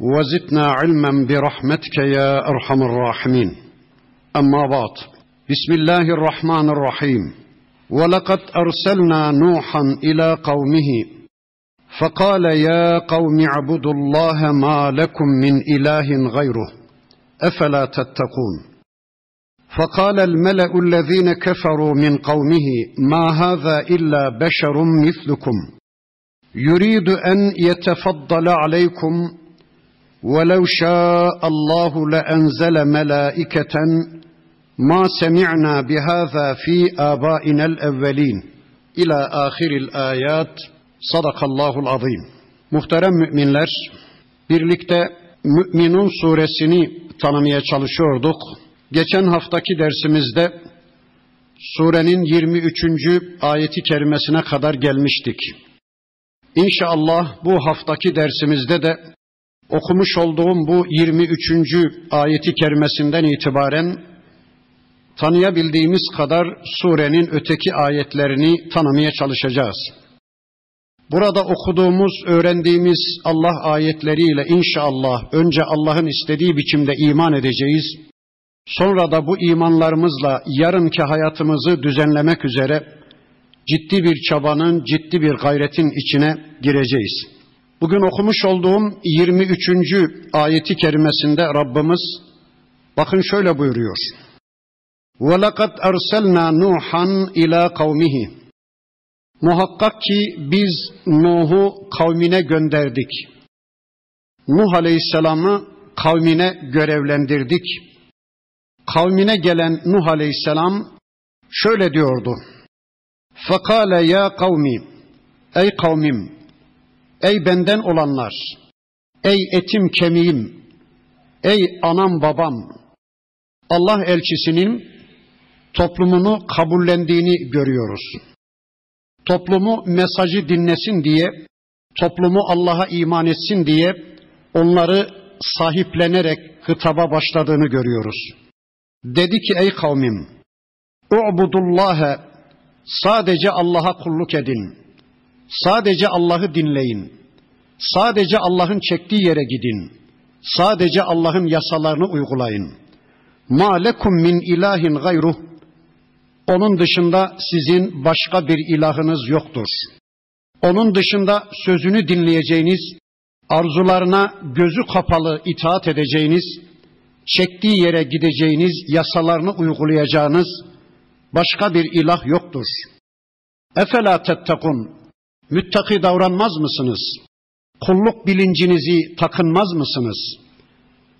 وزدنا علما برحمتك يا أرحم الراحمين. أما بعد بسم الله الرحمن الرحيم. ولقد أرسلنا نوحا إلى قومه فقال يا قوم اعبدوا الله ما لكم من إله غيره أفلا تتقون؟ فقال الملأ الذين كفروا من قومه ما هذا إلا بشر مثلكم يريد أن يتفضل عليكم ولو شاء الله لانزل ملائكه ما سمعنا بهذا في ابائنا الاولين الى اخر الايات صدق الله العظيم Muhterem müminler, birlikte Müminun suresini tanımaya çalışıyorduk. Geçen haftaki dersimizde surenin 23. ayeti kerimesine kadar gelmiştik. İnşallah bu haftaki dersimizde de okumuş olduğum bu 23. ayeti kerimesinden itibaren tanıyabildiğimiz kadar surenin öteki ayetlerini tanımaya çalışacağız. Burada okuduğumuz, öğrendiğimiz Allah ayetleriyle inşallah önce Allah'ın istediği biçimde iman edeceğiz. Sonra da bu imanlarımızla yarınki hayatımızı düzenlemek üzere ciddi bir çabanın, ciddi bir gayretin içine gireceğiz. Bugün okumuş olduğum 23. ayeti kerimesinde Rabbimiz bakın şöyle buyuruyor. وَلَقَدْ أَرْسَلْنَا نُوحًا إِلَى قَوْمِهِ Muhakkak ki biz Nuh'u kavmine gönderdik. Nuh Aleyhisselam'ı kavmine görevlendirdik. Kavmine gelen Nuh Aleyhisselam şöyle diyordu. Fakale ya kavmi, ey kavmim, ey benden olanlar, ey etim kemiğim, ey anam babam, Allah elçisinin toplumunu kabullendiğini görüyoruz. Toplumu mesajı dinlesin diye, toplumu Allah'a iman etsin diye onları sahiplenerek hitaba başladığını görüyoruz. Dedi ki ey kavmim, U'budullâhe Sadece Allah'a kulluk edin. Sadece Allah'ı dinleyin. Sadece Allah'ın çektiği yere gidin. Sadece Allah'ın yasalarını uygulayın. Ma lekum min ilahin gayruh. Onun dışında sizin başka bir ilahınız yoktur. Onun dışında sözünü dinleyeceğiniz, arzularına gözü kapalı itaat edeceğiniz, çektiği yere gideceğiniz, yasalarını uygulayacağınız, Başka bir ilah yoktur. Efela tettekun. Müttaki davranmaz mısınız? Kulluk bilincinizi takınmaz mısınız?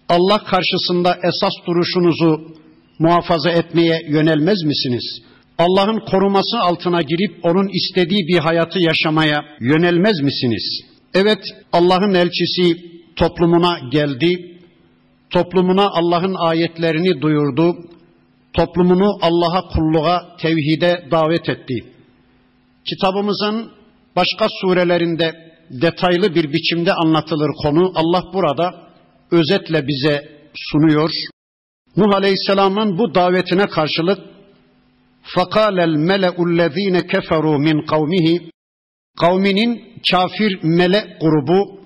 Allah karşısında esas duruşunuzu muhafaza etmeye yönelmez misiniz? Allah'ın koruması altına girip onun istediği bir hayatı yaşamaya yönelmez misiniz? Evet, Allah'ın elçisi toplumuna geldi. Toplumuna Allah'ın ayetlerini duyurdu toplumunu Allah'a kulluğa, tevhide davet etti. Kitabımızın başka surelerinde detaylı bir biçimde anlatılır konu. Allah burada özetle bize sunuyor. Nuh Aleyhisselam'ın bu davetine karşılık فَقَالَ الْمَلَأُ الَّذ۪ينَ كَفَرُوا مِنْ قَوْمِهِ Kavminin kafir melek grubu,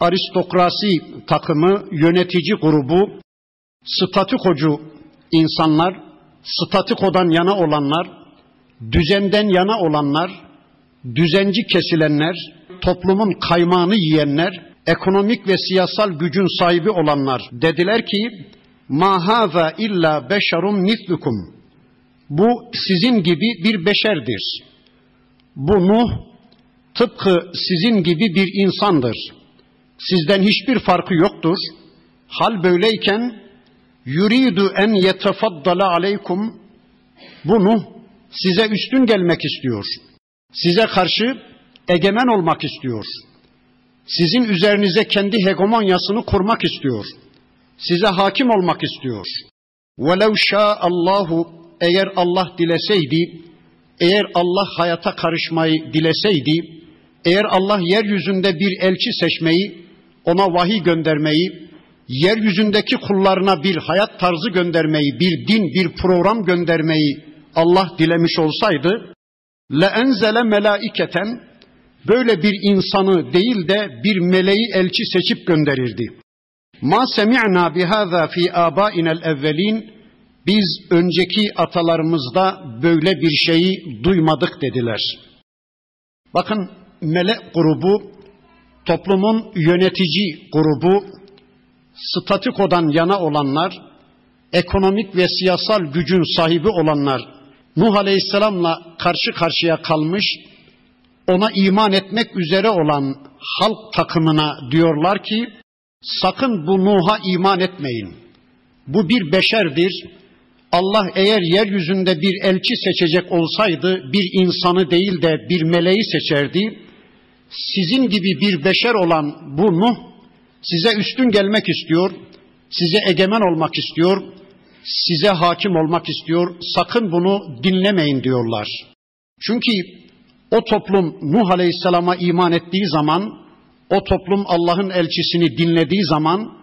aristokrasi takımı, yönetici grubu, statükocu insanlar, statikodan yana olanlar, düzenden yana olanlar, düzenci kesilenler, toplumun kaymağını yiyenler, ekonomik ve siyasal gücün sahibi olanlar dediler ki, ma haza illa beşerun mislukum. Bu sizin gibi bir beşerdir. Bu Nuh tıpkı sizin gibi bir insandır. Sizden hiçbir farkı yoktur. Hal böyleyken yuridu en yetefaddala aleykum bunu size üstün gelmek istiyor Size karşı egemen olmak istiyor. Sizin üzerinize kendi hegemonyasını kurmak istiyor. Size hakim olmak istiyor. وَلَوْ شَاءَ Allahu eğer Allah dileseydi, eğer Allah hayata karışmayı dileseydi, eğer Allah yeryüzünde bir elçi seçmeyi, ona vahiy göndermeyi, yeryüzündeki kullarına bir hayat tarzı göndermeyi, bir din, bir program göndermeyi Allah dilemiş olsaydı, le enzele melaiketen böyle bir insanı değil de bir meleği elçi seçip gönderirdi. Ma semi'na bihaza fi abainel evvelin biz önceki atalarımızda böyle bir şeyi duymadık dediler. Bakın melek grubu toplumun yönetici grubu statikodan yana olanlar, ekonomik ve siyasal gücün sahibi olanlar Nuh Aleyhisselam'la karşı karşıya kalmış, ona iman etmek üzere olan halk takımına diyorlar ki, sakın bu Nuh'a iman etmeyin. Bu bir beşerdir. Allah eğer yeryüzünde bir elçi seçecek olsaydı bir insanı değil de bir meleği seçerdi. Sizin gibi bir beşer olan bu Nuh size üstün gelmek istiyor, size egemen olmak istiyor, size hakim olmak istiyor. Sakın bunu dinlemeyin diyorlar. Çünkü o toplum Nuh Aleyhisselam'a iman ettiği zaman, o toplum Allah'ın elçisini dinlediği zaman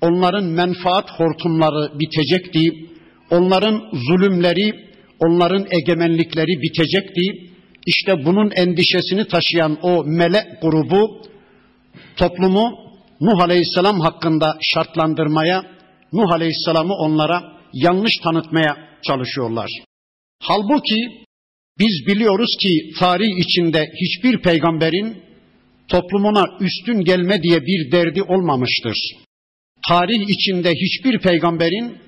onların menfaat hortumları bitecekti. Onların zulümleri, onların egemenlikleri bitecekti. İşte bunun endişesini taşıyan o melek grubu toplumu Nuh Aleyhisselam hakkında şartlandırmaya, Nuh Aleyhisselam'ı onlara yanlış tanıtmaya çalışıyorlar. Halbuki biz biliyoruz ki tarih içinde hiçbir peygamberin toplumuna üstün gelme diye bir derdi olmamıştır. Tarih içinde hiçbir peygamberin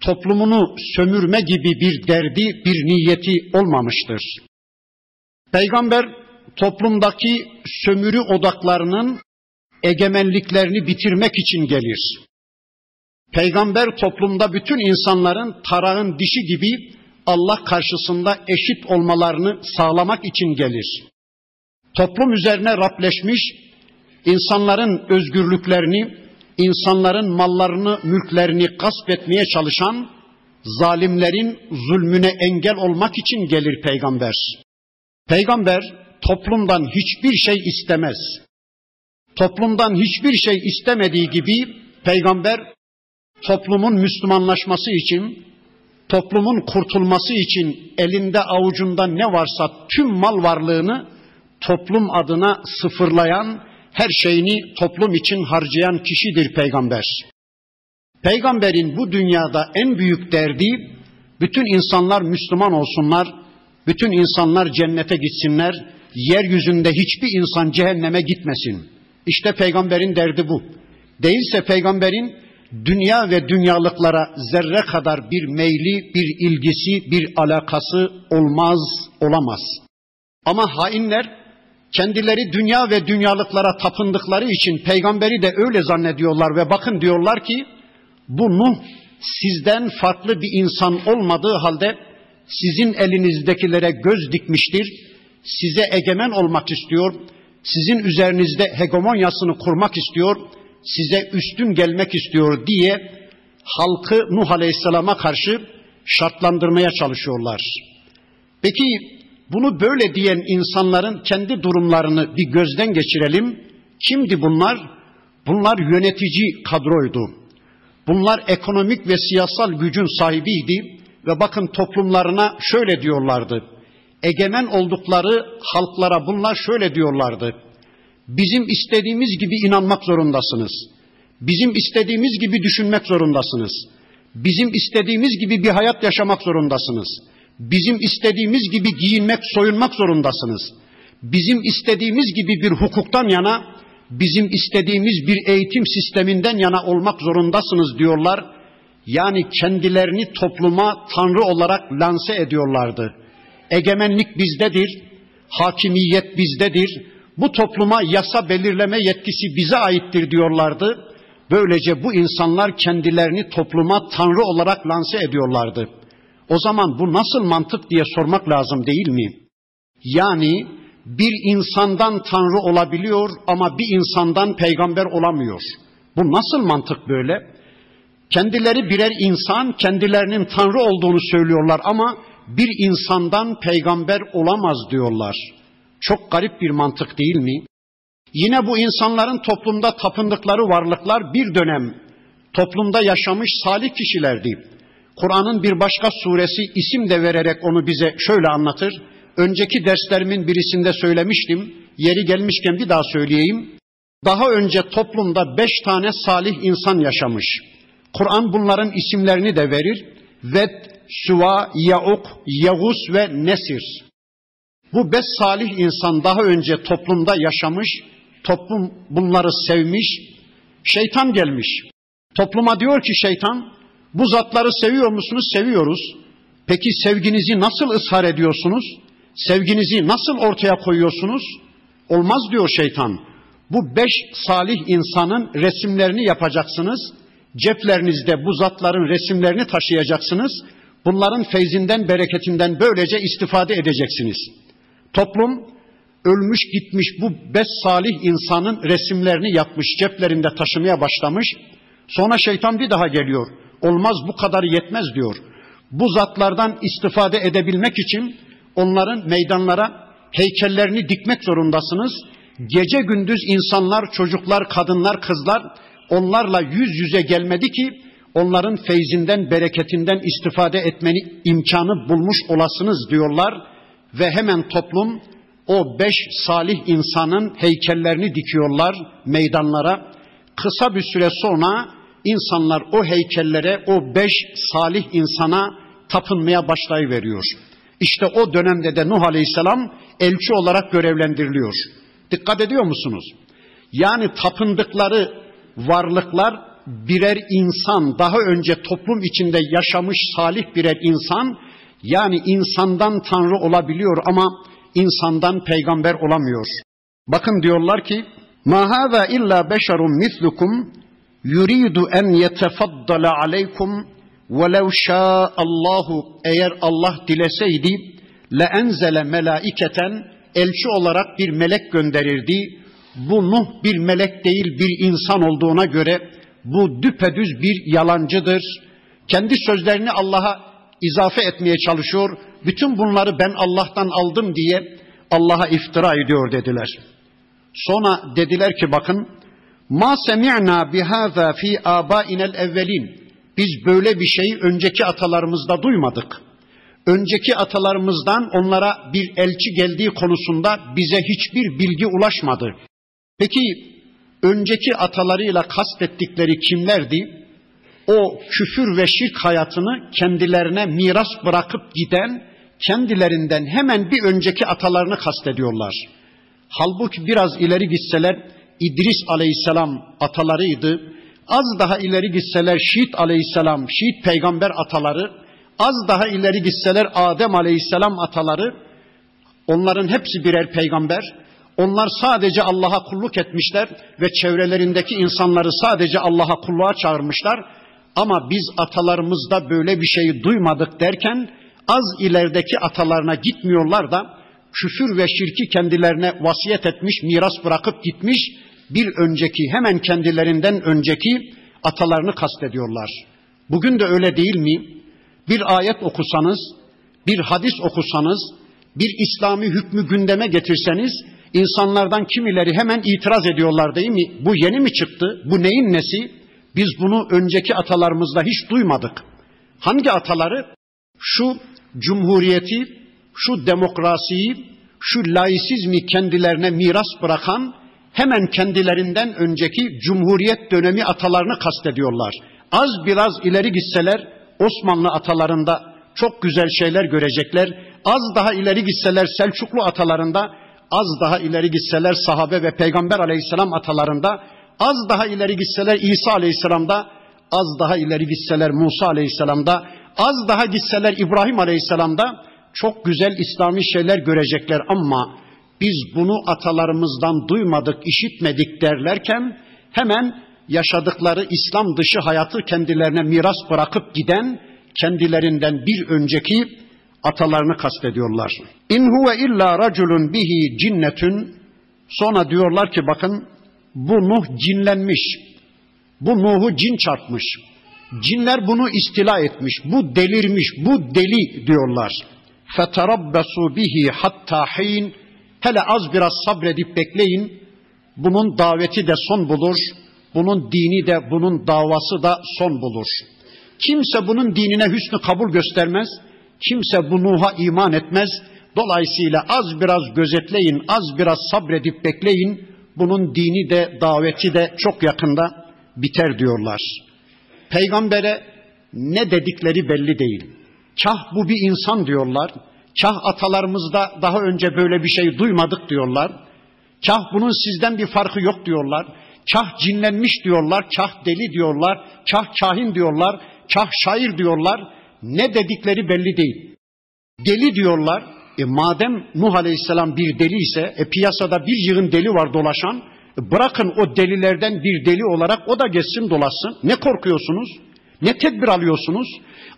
toplumunu sömürme gibi bir derdi, bir niyeti olmamıştır. Peygamber toplumdaki sömürü odaklarının egemenliklerini bitirmek için gelir. Peygamber toplumda bütün insanların tarağın dişi gibi Allah karşısında eşit olmalarını sağlamak için gelir. Toplum üzerine rapleşmiş, insanların özgürlüklerini, insanların mallarını, mülklerini gasp etmeye çalışan zalimlerin zulmüne engel olmak için gelir peygamber. Peygamber toplumdan hiçbir şey istemez. Toplumdan hiçbir şey istemediği gibi peygamber toplumun Müslümanlaşması için, toplumun kurtulması için elinde avucunda ne varsa tüm mal varlığını toplum adına sıfırlayan, her şeyini toplum için harcayan kişidir peygamber. Peygamberin bu dünyada en büyük derdi bütün insanlar Müslüman olsunlar, bütün insanlar cennete gitsinler, yeryüzünde hiçbir insan cehenneme gitmesin. İşte peygamberin derdi bu. Değilse peygamberin dünya ve dünyalıklara zerre kadar bir meyli, bir ilgisi, bir alakası olmaz, olamaz. Ama hainler kendileri dünya ve dünyalıklara tapındıkları için peygamberi de öyle zannediyorlar ve bakın diyorlar ki bu Nuh sizden farklı bir insan olmadığı halde sizin elinizdekilere göz dikmiştir. Size egemen olmak istiyor. Sizin üzerinizde hegemonyasını kurmak istiyor size üstün gelmek istiyor diye halkı Nuh Aleyhisselam'a karşı şartlandırmaya çalışıyorlar. Peki bunu böyle diyen insanların kendi durumlarını bir gözden geçirelim. Kimdi bunlar? Bunlar yönetici kadroydu. Bunlar ekonomik ve siyasal gücün sahibiydi ve bakın toplumlarına şöyle diyorlardı. Egemen oldukları halklara bunlar şöyle diyorlardı. Bizim istediğimiz gibi inanmak zorundasınız. Bizim istediğimiz gibi düşünmek zorundasınız. Bizim istediğimiz gibi bir hayat yaşamak zorundasınız. Bizim istediğimiz gibi giyinmek, soyunmak zorundasınız. Bizim istediğimiz gibi bir hukuktan yana, bizim istediğimiz bir eğitim sisteminden yana olmak zorundasınız diyorlar. Yani kendilerini topluma tanrı olarak lanse ediyorlardı. Egemenlik bizdedir, hakimiyet bizdedir, bu topluma yasa belirleme yetkisi bize aittir diyorlardı. Böylece bu insanlar kendilerini topluma tanrı olarak lanse ediyorlardı. O zaman bu nasıl mantık diye sormak lazım değil mi? Yani bir insandan tanrı olabiliyor ama bir insandan peygamber olamıyor. Bu nasıl mantık böyle? Kendileri birer insan, kendilerinin tanrı olduğunu söylüyorlar ama bir insandan peygamber olamaz diyorlar. Çok garip bir mantık değil mi? Yine bu insanların toplumda tapındıkları varlıklar bir dönem toplumda yaşamış salih kişilerdi. Kur'an'ın bir başka suresi isim de vererek onu bize şöyle anlatır. Önceki derslerimin birisinde söylemiştim. Yeri gelmişken bir daha söyleyeyim. Daha önce toplumda beş tane salih insan yaşamış. Kur'an bunların isimlerini de verir. Ved, Süva, Yauk, Yavuz ve Nesir. Bu beş salih insan daha önce toplumda yaşamış, toplum bunları sevmiş, şeytan gelmiş. Topluma diyor ki şeytan, bu zatları seviyor musunuz? Seviyoruz. Peki sevginizi nasıl ısrar ediyorsunuz? Sevginizi nasıl ortaya koyuyorsunuz? Olmaz diyor şeytan. Bu beş salih insanın resimlerini yapacaksınız. Ceplerinizde bu zatların resimlerini taşıyacaksınız. Bunların feyzinden, bereketinden böylece istifade edeceksiniz. Toplum ölmüş gitmiş bu beş salih insanın resimlerini yapmış, ceplerinde taşımaya başlamış. Sonra şeytan bir daha geliyor. Olmaz bu kadar yetmez diyor. Bu zatlardan istifade edebilmek için onların meydanlara heykellerini dikmek zorundasınız. Gece gündüz insanlar, çocuklar, kadınlar, kızlar onlarla yüz yüze gelmedi ki onların feyzinden, bereketinden istifade etmeni imkanı bulmuş olasınız diyorlar ve hemen toplum o beş salih insanın heykellerini dikiyorlar meydanlara. Kısa bir süre sonra insanlar o heykellere, o beş salih insana tapınmaya başlayıveriyor. İşte o dönemde de Nuh Aleyhisselam elçi olarak görevlendiriliyor. Dikkat ediyor musunuz? Yani tapındıkları varlıklar birer insan, daha önce toplum içinde yaşamış salih birer insan, yani insandan Tanrı olabiliyor ama insandan peygamber olamıyor. Bakın diyorlar ki, Ma hâzâ illa beşerun mislukum yuridu en yetefaddala aleykum velev Allahu eğer Allah dileseydi le enzele melaiketen elçi olarak bir melek gönderirdi. Bu Nuh bir melek değil bir insan olduğuna göre bu düpedüz bir yalancıdır. Kendi sözlerini Allah'a izafe etmeye çalışıyor. Bütün bunları ben Allah'tan aldım diye Allah'a iftira ediyor dediler. Sonra dediler ki bakın Ma semi'na bihaza fi abainel evvelin. Biz böyle bir şeyi önceki atalarımızda duymadık. Önceki atalarımızdan onlara bir elçi geldiği konusunda bize hiçbir bilgi ulaşmadı. Peki önceki atalarıyla kastettikleri kimlerdi? O küfür ve şirk hayatını kendilerine miras bırakıp giden kendilerinden hemen bir önceki atalarını kastediyorlar. Halbuki biraz ileri gitseler İdris aleyhisselam atalarıydı. Az daha ileri gitseler Şiit aleyhisselam, Şiit peygamber ataları, az daha ileri gitseler Adem aleyhisselam ataları, onların hepsi birer peygamber. Onlar sadece Allah'a kulluk etmişler ve çevrelerindeki insanları sadece Allah'a kulluğa çağırmışlar. Ama biz atalarımızda böyle bir şeyi duymadık derken az ilerideki atalarına gitmiyorlar da küfür ve şirki kendilerine vasiyet etmiş, miras bırakıp gitmiş bir önceki hemen kendilerinden önceki atalarını kastediyorlar. Bugün de öyle değil mi? Bir ayet okusanız, bir hadis okusanız, bir İslami hükmü gündeme getirseniz insanlardan kimileri hemen itiraz ediyorlar değil mi? Bu yeni mi çıktı? Bu neyin nesi? Biz bunu önceki atalarımızda hiç duymadık. Hangi ataları? Şu cumhuriyeti, şu demokrasiyi, şu laisizmi kendilerine miras bırakan hemen kendilerinden önceki cumhuriyet dönemi atalarını kastediyorlar. Az biraz ileri gitseler Osmanlı atalarında çok güzel şeyler görecekler. Az daha ileri gitseler Selçuklu atalarında, az daha ileri gitseler sahabe ve peygamber aleyhisselam atalarında, az daha ileri gitseler İsa aleyhisselamda, az daha ileri gitseler Musa aleyhisselamda, az daha gitseler İbrahim aleyhisselamda çok güzel İslami şeyler görecekler ama biz bunu atalarımızdan duymadık, işitmedik derlerken hemen yaşadıkları İslam dışı hayatı kendilerine miras bırakıp giden kendilerinden bir önceki Atalarını kastediyorlar. İn huve illa raculun bihi cinnetun. Sonra diyorlar ki bakın bu Nuh cinlenmiş. Bu Nuh'u cin çarpmış. Cinler bunu istila etmiş. Bu delirmiş. Bu deli diyorlar. Feterabbasu bihi hatta hin. Hele az biraz sabredip bekleyin. Bunun daveti de son bulur. Bunun dini de bunun davası da son bulur. Kimse bunun dinine hüsnü kabul göstermez. Kimse bu Nuh'a iman etmez. Dolayısıyla az biraz gözetleyin, az biraz sabredip bekleyin. Bunun dini de daveti de çok yakında biter diyorlar. Peygambere ne dedikleri belli değil. Kah bu bir insan diyorlar. Kah atalarımızda daha önce böyle bir şey duymadık diyorlar. Kah bunun sizden bir farkı yok diyorlar. Kah cinlenmiş diyorlar, kah deli diyorlar, kah kahin diyorlar, kah şair diyorlar. Ne dedikleri belli değil. Deli diyorlar. E madem Nuh Aleyhisselam bir deli ise, e piyasada bir yığın deli var dolaşan, e bırakın o delilerden bir deli olarak o da geçsin dolaşsın. Ne korkuyorsunuz? Ne tedbir alıyorsunuz?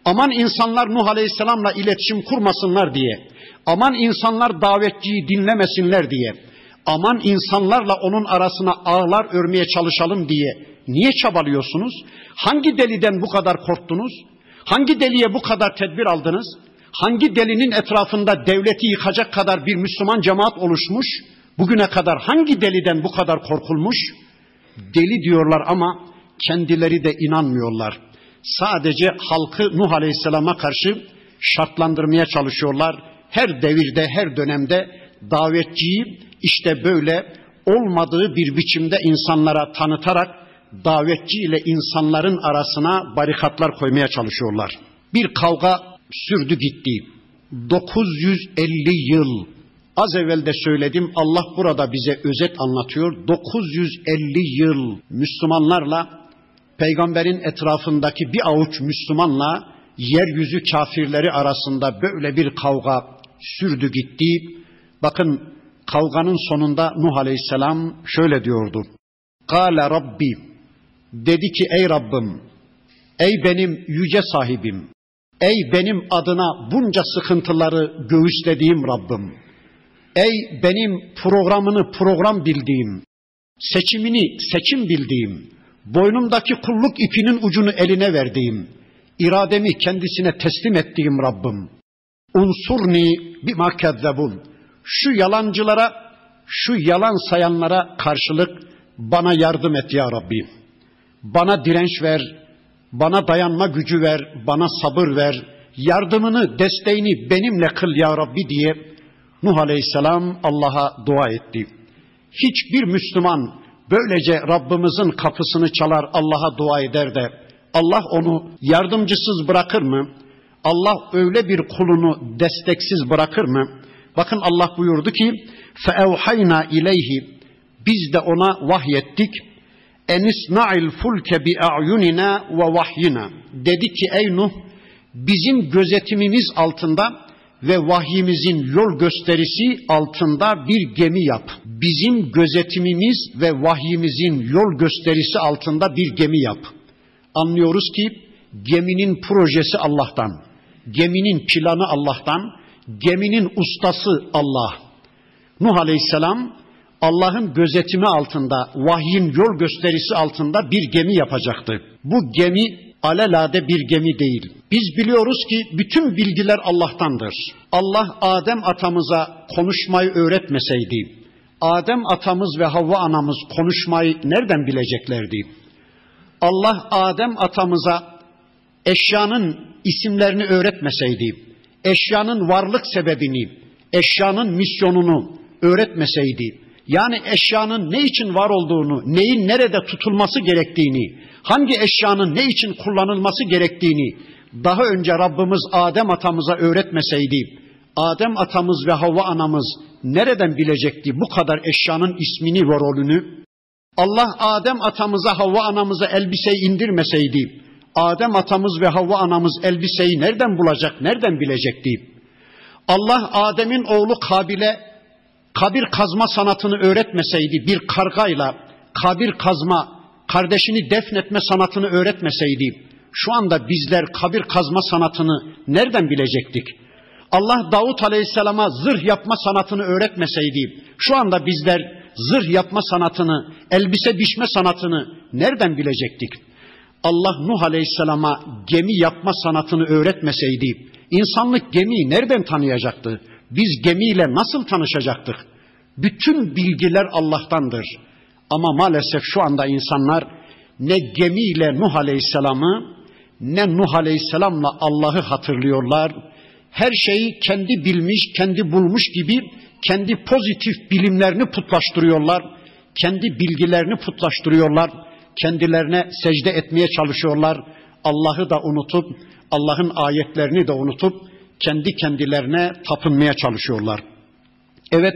Aman insanlar Nuh Aleyhisselam'la iletişim kurmasınlar diye. Aman insanlar davetçiyi dinlemesinler diye. Aman insanlarla onun arasına ağlar örmeye çalışalım diye. Niye çabalıyorsunuz? Hangi deliden bu kadar korktunuz? Hangi deliye bu kadar tedbir aldınız? Hangi delinin etrafında devleti yıkacak kadar bir Müslüman cemaat oluşmuş? Bugüne kadar hangi deliden bu kadar korkulmuş? Deli diyorlar ama kendileri de inanmıyorlar. Sadece halkı Nuh Aleyhisselam'a karşı şartlandırmaya çalışıyorlar. Her devirde, her dönemde davetçiyi işte böyle olmadığı bir biçimde insanlara tanıtarak davetçi ile insanların arasına barikatlar koymaya çalışıyorlar. Bir kavga sürdü gitti. 950 yıl Az evvel de söyledim Allah burada bize özet anlatıyor. 950 yıl Müslümanlarla peygamberin etrafındaki bir avuç Müslümanla yeryüzü kafirleri arasında böyle bir kavga sürdü gitti. Bakın kavganın sonunda Nuh Aleyhisselam şöyle diyordu. Kale Rabbi dedi ki ey Rabbim ey benim yüce sahibim ey benim adına bunca sıkıntıları göğüslediğim Rabbim. Ey benim programını program bildiğim seçimini seçim bildiğim boynumdaki kulluk ipinin ucunu eline verdiğim irademi kendisine teslim ettiğim Rabbim. Unsurni bima kezzebun. Şu yalancılara, şu yalan sayanlara karşılık bana yardım et ya Rabbi. Bana direnç ver, bana dayanma gücü ver, bana sabır ver, yardımını, desteğini benimle kıl ya Rabbi diye Nuh Aleyhisselam Allah'a dua etti. Hiçbir Müslüman böylece Rabbimizin kapısını çalar Allah'a dua eder de Allah onu yardımcısız bırakır mı? Allah öyle bir kulunu desteksiz bırakır mı? Bakın Allah buyurdu ki: "Feevhayna ileyhi" Biz de ona vahyettik enisna'il fulke bi a'yunina ve vahyina. Dedi ki ey Nuh bizim gözetimimiz altında ve vahyimizin yol gösterisi altında bir gemi yap. Bizim gözetimimiz ve vahyimizin yol gösterisi altında bir gemi yap. Anlıyoruz ki geminin projesi Allah'tan, geminin planı Allah'tan, geminin ustası Allah. Nuh Aleyhisselam Allah'ın gözetimi altında, vahyin yol gösterisi altında bir gemi yapacaktı. Bu gemi alelade bir gemi değil. Biz biliyoruz ki bütün bilgiler Allah'tandır. Allah Adem atamıza konuşmayı öğretmeseydi, Adem atamız ve Havva anamız konuşmayı nereden bileceklerdi? Allah Adem atamıza eşyanın isimlerini öğretmeseydi, eşyanın varlık sebebini, eşyanın misyonunu öğretmeseydi, yani eşyanın ne için var olduğunu, neyin nerede tutulması gerektiğini, hangi eşyanın ne için kullanılması gerektiğini daha önce Rabbimiz Adem atamıza öğretmeseydi, Adem atamız ve Havva anamız nereden bilecekti bu kadar eşyanın ismini ve rolünü? Allah Adem atamıza Havva anamıza elbiseyi indirmeseydi, Adem atamız ve Havva anamız elbiseyi nereden bulacak, nereden bilecekti? Allah Adem'in oğlu Kabil'e kabir kazma sanatını öğretmeseydi, bir kargayla kabir kazma, kardeşini defnetme sanatını öğretmeseydi, şu anda bizler kabir kazma sanatını nereden bilecektik? Allah Davut Aleyhisselam'a zırh yapma sanatını öğretmeseydi, şu anda bizler zırh yapma sanatını, elbise biçme sanatını nereden bilecektik? Allah Nuh Aleyhisselam'a gemi yapma sanatını öğretmeseydi, insanlık gemiyi nereden tanıyacaktı? Biz gemiyle nasıl tanışacaktık? Bütün bilgiler Allah'tandır. Ama maalesef şu anda insanlar ne gemiyle Nuh Aleyhisselam'ı ne Nuh Aleyhisselam'la Allah'ı hatırlıyorlar. Her şeyi kendi bilmiş, kendi bulmuş gibi kendi pozitif bilimlerini putlaştırıyorlar. Kendi bilgilerini putlaştırıyorlar. Kendilerine secde etmeye çalışıyorlar. Allah'ı da unutup, Allah'ın ayetlerini de unutup kendi kendilerine tapınmaya çalışıyorlar. Evet,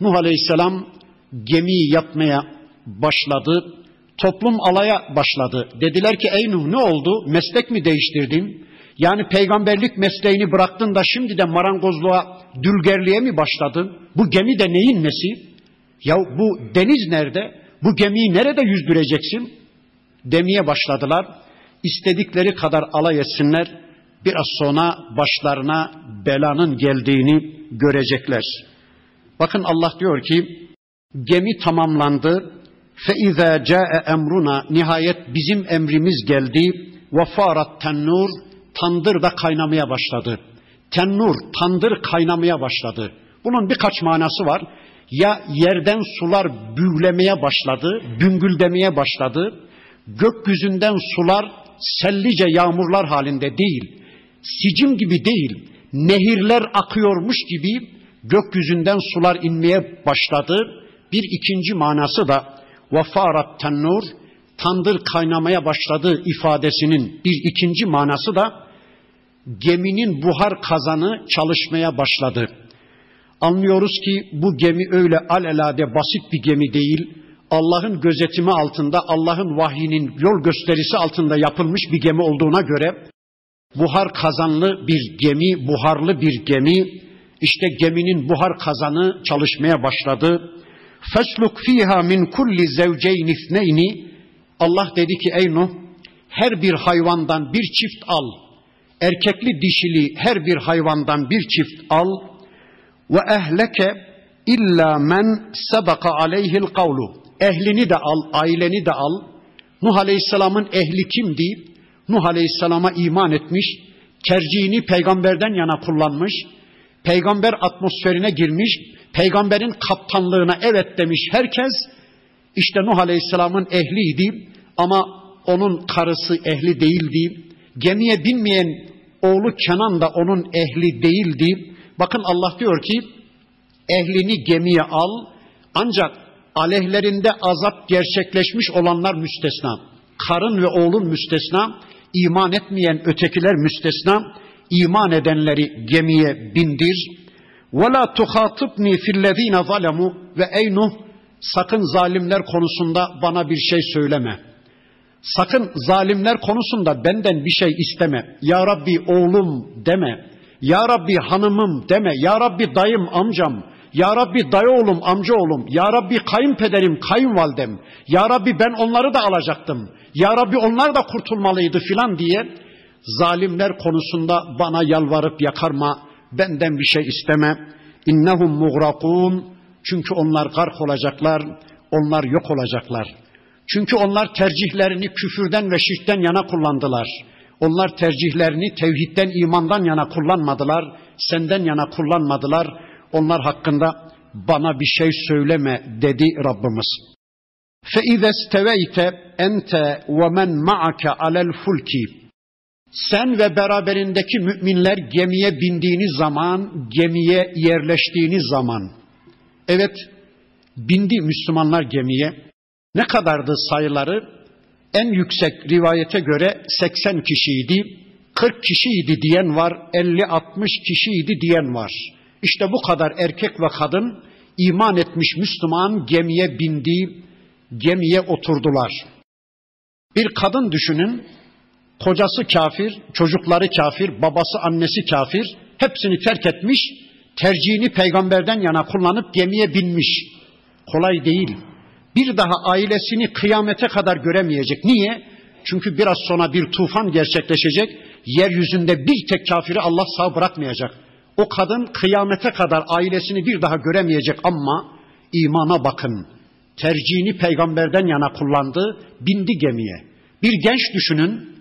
Nuh Aleyhisselam gemiyi yapmaya başladı. Toplum alaya başladı. Dediler ki ey Nuh ne oldu? Meslek mi değiştirdin? Yani peygamberlik mesleğini bıraktın da şimdi de marangozluğa, dülgerliğe mi başladın? Bu gemi de neyin nesi? Ya bu deniz nerede? Bu gemiyi nerede yüzdüreceksin? Demeye başladılar. İstedikleri kadar alay etsinler Biraz sonra başlarına belanın geldiğini görecekler. Bakın Allah diyor ki gemi tamamlandı. فَاِذَا جَاءَ emruna Nihayet bizim emrimiz geldi. وَفَارَتْ tennur Tandır da kaynamaya başladı. Tennur, tandır kaynamaya başladı. Bunun birkaç manası var. Ya yerden sular büyülemeye başladı, büngüldemeye başladı. Gökyüzünden sular sellice yağmurlar halinde değil, sicim gibi değil, nehirler akıyormuş gibi gökyüzünden sular inmeye başladı. Bir ikinci manası da vafarat tennur, tandır kaynamaya başladı ifadesinin bir ikinci manası da geminin buhar kazanı çalışmaya başladı. Anlıyoruz ki bu gemi öyle alelade basit bir gemi değil. Allah'ın gözetimi altında, Allah'ın vahyinin yol gösterisi altında yapılmış bir gemi olduğuna göre buhar kazanlı bir gemi, buharlı bir gemi. İşte geminin buhar kazanı çalışmaya başladı. Fesluk fiha min kulli zevceyn ithneyni. Allah dedi ki ey Nuh her bir hayvandan bir çift al. Erkekli dişili her bir hayvandan bir çift al. Ve ehleke illa men sebeka aleyhil kavlu. Ehlini de al, aileni de al. Nuh Aleyhisselam'ın ehli kimdi? Nuh Aleyhisselam'a iman etmiş, tercihini peygamberden yana kullanmış, peygamber atmosferine girmiş, peygamberin kaptanlığına evet demiş herkes, işte Nuh Aleyhisselam'ın ehliydi ama onun karısı ehli değildi. Gemiye binmeyen oğlu Kenan da onun ehli değildi. Bakın Allah diyor ki ehlini gemiye al ancak aleyhlerinde azap gerçekleşmiş olanlar müstesna. Karın ve oğlun müstesna, iman etmeyen ötekiler müstesna, iman edenleri gemiye bindir. وَلَا تُخَاطِبْنِي فِي الَّذ۪ينَ ظَلَمُوا Ve ey Nuh sakın zalimler konusunda bana bir şey söyleme. Sakın zalimler konusunda benden bir şey isteme. Ya Rabbi oğlum deme. Ya Rabbi hanımım deme. Ya Rabbi dayım amcam. Ya Rabbi dayı oğlum amca oğlum. Ya Rabbi kayınpederim kayınvalidem. Ya Rabbi ben onları da alacaktım. Ya Rabbi onlar da kurtulmalıydı filan diye zalimler konusunda bana yalvarıp yakarma. Benden bir şey isteme. İnnehum mugrakun. Çünkü onlar gark olacaklar. Onlar yok olacaklar. Çünkü onlar tercihlerini küfürden ve şirkten yana kullandılar. Onlar tercihlerini tevhidden, imandan yana kullanmadılar. Senden yana kullanmadılar Onlar hakkında bana bir şey söyleme dedi Rabbimiz. فَاِذَا اسْتَوَيْتَ اَنْتَ وَمَنْ مَعَكَ عَلَى الْفُلْكِ Sen ve beraberindeki müminler gemiye bindiğiniz zaman, gemiye yerleştiğiniz zaman. Evet, bindi Müslümanlar gemiye. Ne kadardı sayıları? En yüksek rivayete göre 80 kişiydi, 40 kişiydi diyen var, 50-60 kişiydi diyen var. İşte bu kadar erkek ve kadın iman etmiş Müslüman gemiye bindi, gemiye oturdular. Bir kadın düşünün, kocası kafir, çocukları kafir, babası annesi kafir, hepsini terk etmiş, tercihini peygamberden yana kullanıp gemiye binmiş. Kolay değil bir daha ailesini kıyamete kadar göremeyecek. Niye? Çünkü biraz sonra bir tufan gerçekleşecek. Yeryüzünde bir tek kafiri Allah sağ bırakmayacak. O kadın kıyamete kadar ailesini bir daha göremeyecek ama imana bakın. Tercihini peygamberden yana kullandı, bindi gemiye. Bir genç düşünün,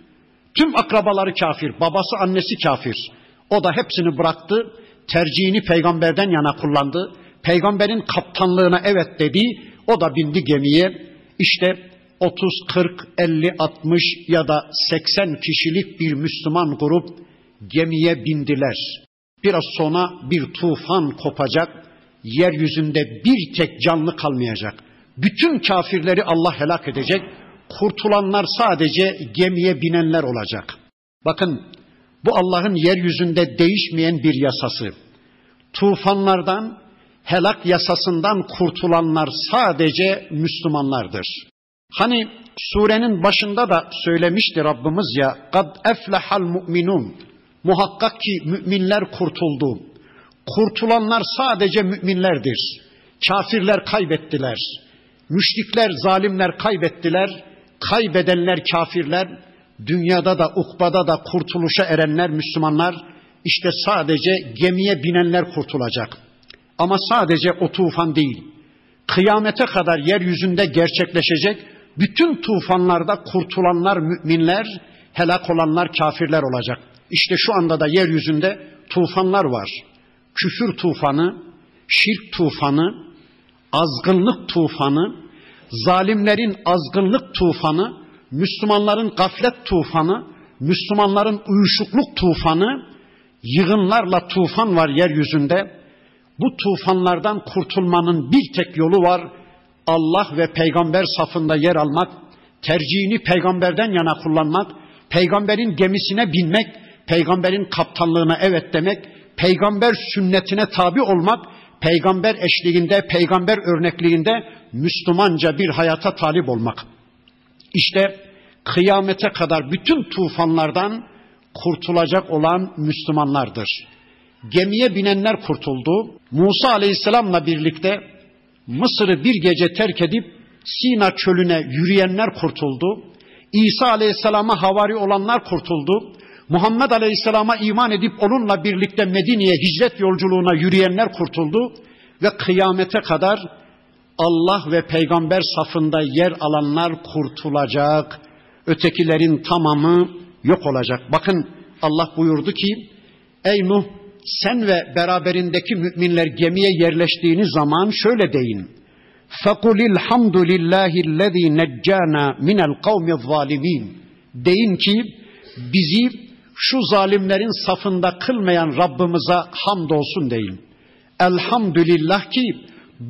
tüm akrabaları kafir, babası annesi kafir. O da hepsini bıraktı, tercihini peygamberden yana kullandı. Peygamberin kaptanlığına evet dedi, o da bindi gemiye. İşte 30, 40, 50, 60 ya da 80 kişilik bir Müslüman grup gemiye bindiler. Biraz sonra bir tufan kopacak, yeryüzünde bir tek canlı kalmayacak. Bütün kafirleri Allah helak edecek, kurtulanlar sadece gemiye binenler olacak. Bakın bu Allah'ın yeryüzünde değişmeyen bir yasası. Tufanlardan, helak yasasından kurtulanlar sadece Müslümanlardır. Hani surenin başında da söylemişti Rabbimiz ya kad eflehal mu'minun muhakkak ki müminler kurtuldu. Kurtulanlar sadece müminlerdir. Kafirler kaybettiler. Müşrikler, zalimler kaybettiler. Kaybedenler kafirler, dünyada da ukbada da kurtuluşa erenler Müslümanlar işte sadece gemiye binenler kurtulacak. Ama sadece o tufan değil. Kıyamete kadar yeryüzünde gerçekleşecek bütün tufanlarda kurtulanlar müminler, helak olanlar kafirler olacak. İşte şu anda da yeryüzünde tufanlar var. Küfür tufanı, şirk tufanı, azgınlık tufanı, zalimlerin azgınlık tufanı, Müslümanların gaflet tufanı, Müslümanların uyuşukluk tufanı, yığınlarla tufan var yeryüzünde. Bu tufanlardan kurtulmanın bir tek yolu var. Allah ve peygamber safında yer almak, tercihini peygamberden yana kullanmak, peygamberin gemisine binmek, peygamberin kaptanlığına evet demek, peygamber sünnetine tabi olmak, peygamber eşliğinde, peygamber örnekliğinde Müslümanca bir hayata talip olmak. İşte kıyamete kadar bütün tufanlardan kurtulacak olan Müslümanlardır. Gemiye binenler kurtuldu. Musa Aleyhisselam'la birlikte Mısır'ı bir gece terk edip Sina çölüne yürüyenler kurtuldu. İsa Aleyhisselam'a havari olanlar kurtuldu. Muhammed Aleyhisselam'a iman edip onunla birlikte Medine'ye hicret yolculuğuna yürüyenler kurtuldu ve kıyamete kadar Allah ve peygamber safında yer alanlar kurtulacak. Ötekilerin tamamı yok olacak. Bakın Allah buyurdu ki ey Nuh sen ve beraberindeki müminler gemiye yerleştiğiniz zaman şöyle deyin. فَقُلِ الْحَمْدُ لِلّٰهِ الَّذ۪ي نَجَّانَا مِنَ الْقَوْمِ الظَّالِم۪ينَ Deyin ki bizi şu zalimlerin safında kılmayan Rabbimize hamdolsun deyin. Elhamdülillah ki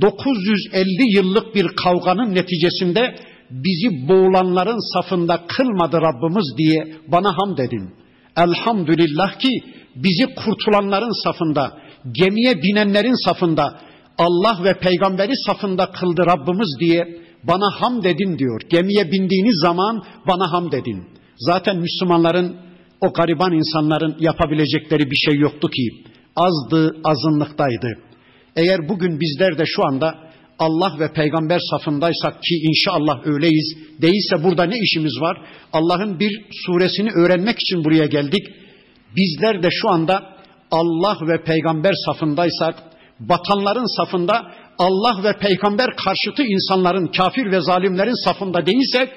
950 yıllık bir kavganın neticesinde bizi boğulanların safında kılmadı Rabbimiz diye bana hamd edin. Elhamdülillah ki bizi kurtulanların safında, gemiye binenlerin safında, Allah ve peygamberi safında kıldı Rabbimiz diye bana hamd edin diyor. Gemiye bindiğiniz zaman bana hamd edin. Zaten Müslümanların o gariban insanların yapabilecekleri bir şey yoktu ki. Azdı, azınlıktaydı. Eğer bugün bizler de şu anda Allah ve peygamber safındaysak ki inşallah öyleyiz. Değilse burada ne işimiz var? Allah'ın bir suresini öğrenmek için buraya geldik. Bizler de şu anda Allah ve peygamber safındaysak, batanların safında Allah ve peygamber karşıtı insanların, kafir ve zalimlerin safında değilsek,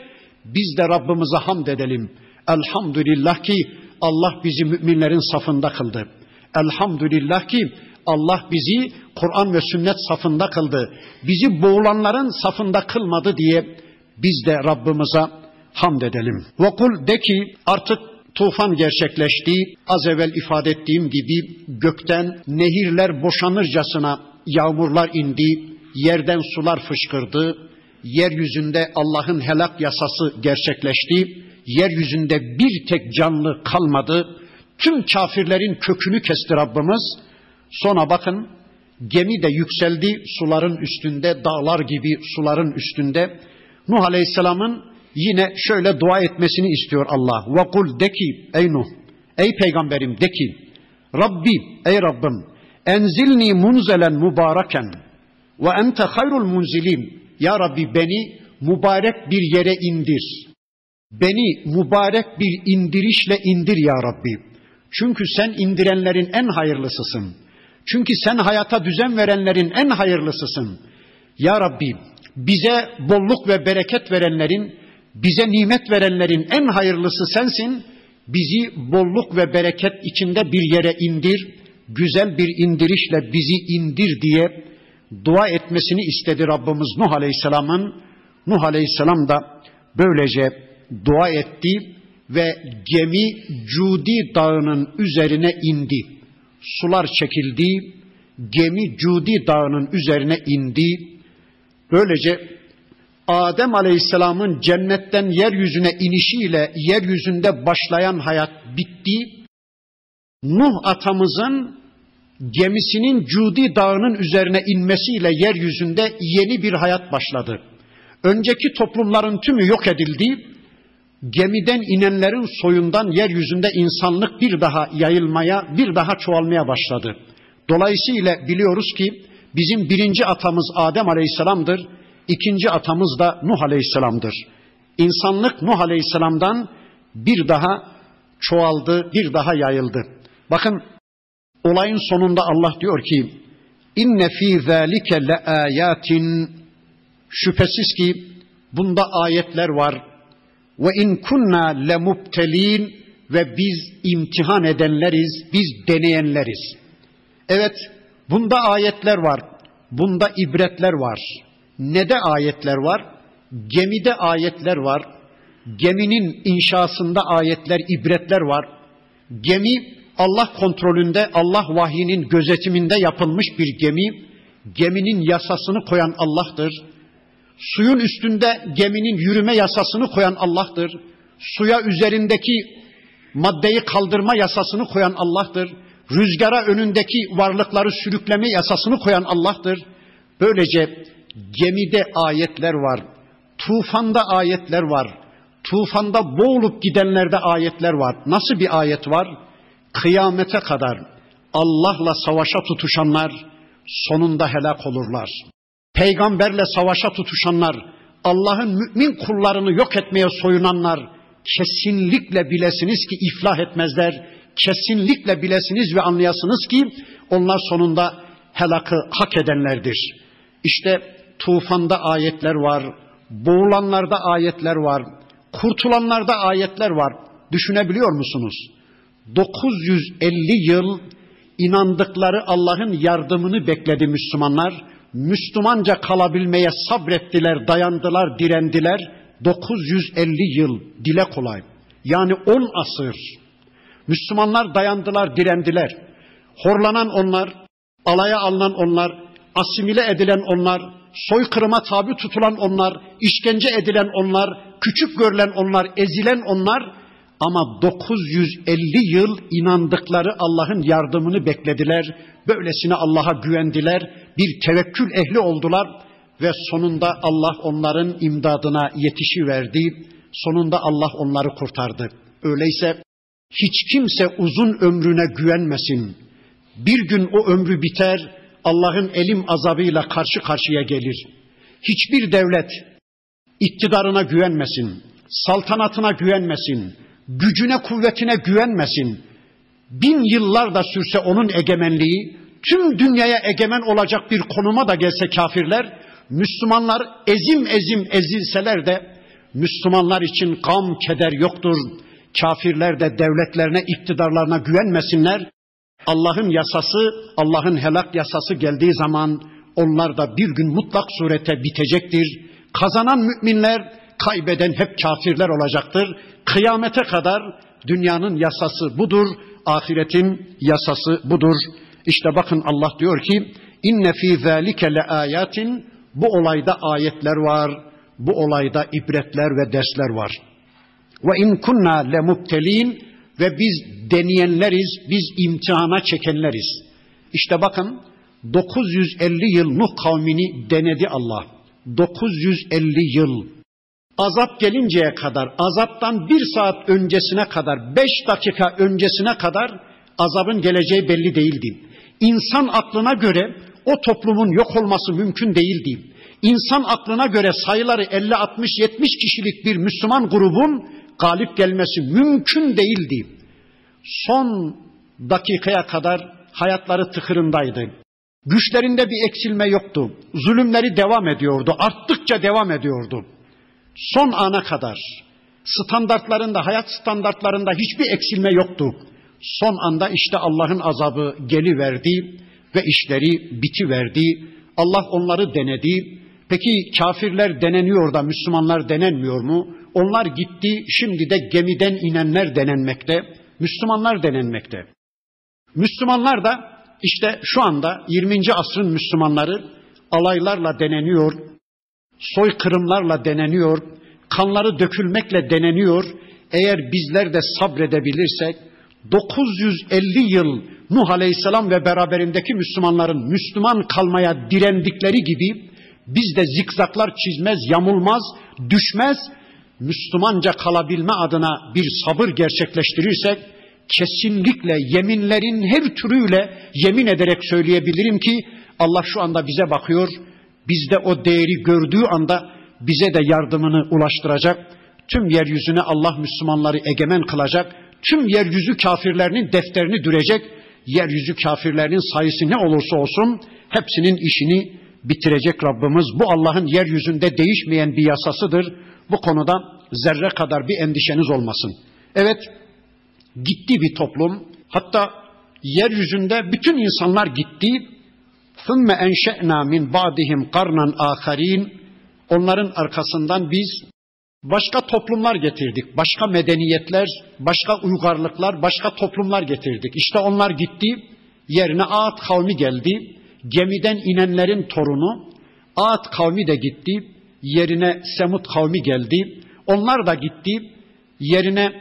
biz de Rabbimize hamd edelim. Elhamdülillah ki Allah bizi müminlerin safında kıldı. Elhamdülillah ki Allah bizi Kur'an ve sünnet safında kıldı. Bizi boğulanların safında kılmadı diye biz de Rabbimize hamd edelim. Ve kul de ki artık tufan gerçekleşti. Az evvel ifade ettiğim gibi gökten nehirler boşanırcasına yağmurlar indi. Yerden sular fışkırdı. Yeryüzünde Allah'ın helak yasası gerçekleşti yeryüzünde bir tek canlı kalmadı. Tüm kafirlerin kökünü kesti Rabbimiz. Sonra bakın gemi de yükseldi suların üstünde, dağlar gibi suların üstünde. Nuh Aleyhisselam'ın yine şöyle dua etmesini istiyor Allah. Ve kul de ki ey Nuh, ey peygamberim de ki Rabbi, ey Rabbim enzilni munzelen mübareken ve ente hayrul munzilim. Ya Rabbi beni mübarek bir yere indir. Beni mübarek bir indirişle indir ya Rabbi. Çünkü sen indirenlerin en hayırlısısın. Çünkü sen hayata düzen verenlerin en hayırlısısın. Ya Rabbi bize bolluk ve bereket verenlerin, bize nimet verenlerin en hayırlısı sensin. Bizi bolluk ve bereket içinde bir yere indir, güzel bir indirişle bizi indir diye dua etmesini istedi Rabbimiz Nuh Aleyhisselam'ın. Nuh Aleyhisselam da böylece dua etti ve gemi Cudi Dağı'nın üzerine indi. Sular çekildi, gemi Cudi Dağı'nın üzerine indi. Böylece Adem Aleyhisselam'ın cennetten yeryüzüne inişiyle yeryüzünde başlayan hayat bitti. Nuh atamızın gemisinin Cudi Dağı'nın üzerine inmesiyle yeryüzünde yeni bir hayat başladı. Önceki toplumların tümü yok edildi. Gemiden inenlerin soyundan yeryüzünde insanlık bir daha yayılmaya, bir daha çoğalmaya başladı. Dolayısıyla biliyoruz ki bizim birinci atamız Adem Aleyhisselam'dır, ikinci atamız da Nuh Aleyhisselam'dır. İnsanlık Nuh Aleyhisselam'dan bir daha çoğaldı, bir daha yayıldı. Bakın olayın sonunda Allah diyor ki inne fi zalike le ayatin şüphesiz ki bunda ayetler var ve in kunna le mubtelin ve biz imtihan edenleriz, biz deneyenleriz. Evet, bunda ayetler var. Bunda ibretler var. Ne de ayetler var? Gemide ayetler var. Geminin inşasında ayetler, ibretler var. Gemi Allah kontrolünde, Allah vahyinin gözetiminde yapılmış bir gemi. Geminin yasasını koyan Allah'tır. Suyun üstünde geminin yürüme yasasını koyan Allah'tır. Suya üzerindeki maddeyi kaldırma yasasını koyan Allah'tır. Rüzgara önündeki varlıkları sürükleme yasasını koyan Allah'tır. Böylece gemide ayetler var. Tufanda ayetler var. Tufanda boğulup gidenlerde ayetler var. Nasıl bir ayet var? Kıyamete kadar Allah'la savaşa tutuşanlar sonunda helak olurlar. Peygamberle savaşa tutuşanlar, Allah'ın mümin kullarını yok etmeye soyunanlar kesinlikle bilesiniz ki iflah etmezler. Kesinlikle bilesiniz ve anlayasınız ki onlar sonunda helakı hak edenlerdir. İşte tufanda ayetler var, boğulanlarda ayetler var, kurtulanlarda ayetler var. Düşünebiliyor musunuz? 950 yıl inandıkları Allah'ın yardımını bekledi Müslümanlar. Müslümanca kalabilmeye sabrettiler, dayandılar, direndiler. 950 yıl dile kolay. Yani 10 asır. Müslümanlar dayandılar, direndiler. Horlanan onlar, alaya alınan onlar, asimile edilen onlar, soykırıma tabi tutulan onlar, işkence edilen onlar, küçük görülen onlar, ezilen onlar ama 950 yıl inandıkları Allah'ın yardımını beklediler. Böylesine Allah'a güvendiler. Bir tevekkül ehli oldular ve sonunda Allah onların imdadına yetişiverdi. Sonunda Allah onları kurtardı. Öyleyse hiç kimse uzun ömrüne güvenmesin. Bir gün o ömrü biter, Allah'ın elim azabıyla karşı karşıya gelir. Hiçbir devlet iktidarına güvenmesin, saltanatına güvenmesin, gücüne kuvvetine güvenmesin. Bin yıllar da sürse onun egemenliği, tüm dünyaya egemen olacak bir konuma da gelse kafirler, Müslümanlar ezim ezim ezilseler de Müslümanlar için gam keder yoktur. Kafirler de devletlerine, iktidarlarına güvenmesinler. Allah'ın yasası, Allah'ın helak yasası geldiği zaman onlar da bir gün mutlak surete bitecektir. Kazanan müminler, kaybeden hep kafirler olacaktır. Kıyamete kadar dünyanın yasası budur, ahiretin yasası budur. İşte bakın Allah diyor ki inne fi zalike le ayatin bu olayda ayetler var. Bu olayda ibretler ve dersler var. Ve in kunna le mubtelin ve biz deneyenleriz, biz imtihana çekenleriz. İşte bakın 950 yıl Nuh kavmini denedi Allah. 950 yıl Azap gelinceye kadar, azaptan bir saat öncesine kadar, beş dakika öncesine kadar azabın geleceği belli değildi. İnsan aklına göre o toplumun yok olması mümkün değildi. İnsan aklına göre sayıları 50, 60, 70 kişilik bir Müslüman grubun galip gelmesi mümkün değildi. son dakikaya kadar hayatları tıkırındaydı. Güçlerinde bir eksilme yoktu. Zulümleri devam ediyordu. Arttıkça devam ediyordu. Son ana kadar standartlarında, hayat standartlarında hiçbir eksilme yoktu. Son anda işte Allah'ın azabı geliverdi ve işleri bitiverdi. Allah onları denedi. Peki kafirler deneniyor da Müslümanlar denenmiyor mu? Onlar gitti, şimdi de gemiden inenler denenmekte, Müslümanlar denenmekte. Müslümanlar da işte şu anda 20. asrın Müslümanları alaylarla deneniyor, soykırımlarla deneniyor, kanları dökülmekle deneniyor. Eğer bizler de sabredebilirsek 950 yıl Nuh Aleyhisselam ve beraberindeki Müslümanların Müslüman kalmaya direndikleri gibi biz de zikzaklar çizmez, yamulmaz, düşmez, Müslümanca kalabilme adına bir sabır gerçekleştirirsek kesinlikle yeminlerin her türüyle yemin ederek söyleyebilirim ki Allah şu anda bize bakıyor. Bizde o değeri gördüğü anda bize de yardımını ulaştıracak. Tüm yeryüzüne Allah Müslümanları egemen kılacak. Tüm yeryüzü kafirlerinin defterini dürecek. Yeryüzü kafirlerinin sayısı ne olursa olsun hepsinin işini bitirecek Rabbimiz. Bu Allah'ın yeryüzünde değişmeyen bir yasasıdır. Bu konuda zerre kadar bir endişeniz olmasın. Evet, gitti bir toplum. Hatta yeryüzünde bütün insanlar gitti. ثُمَّ اَنْشَأْنَا مِنْ بَعْدِهِمْ قَرْنًا آخَرِينَ Onların arkasından biz başka toplumlar getirdik. Başka medeniyetler, başka uygarlıklar, başka toplumlar getirdik. İşte onlar gitti. Yerine Ağat kavmi geldi. Gemiden inenlerin torunu. Ağat kavmi de gitti. Yerine Semut kavmi geldi. Onlar da gitti. Yerine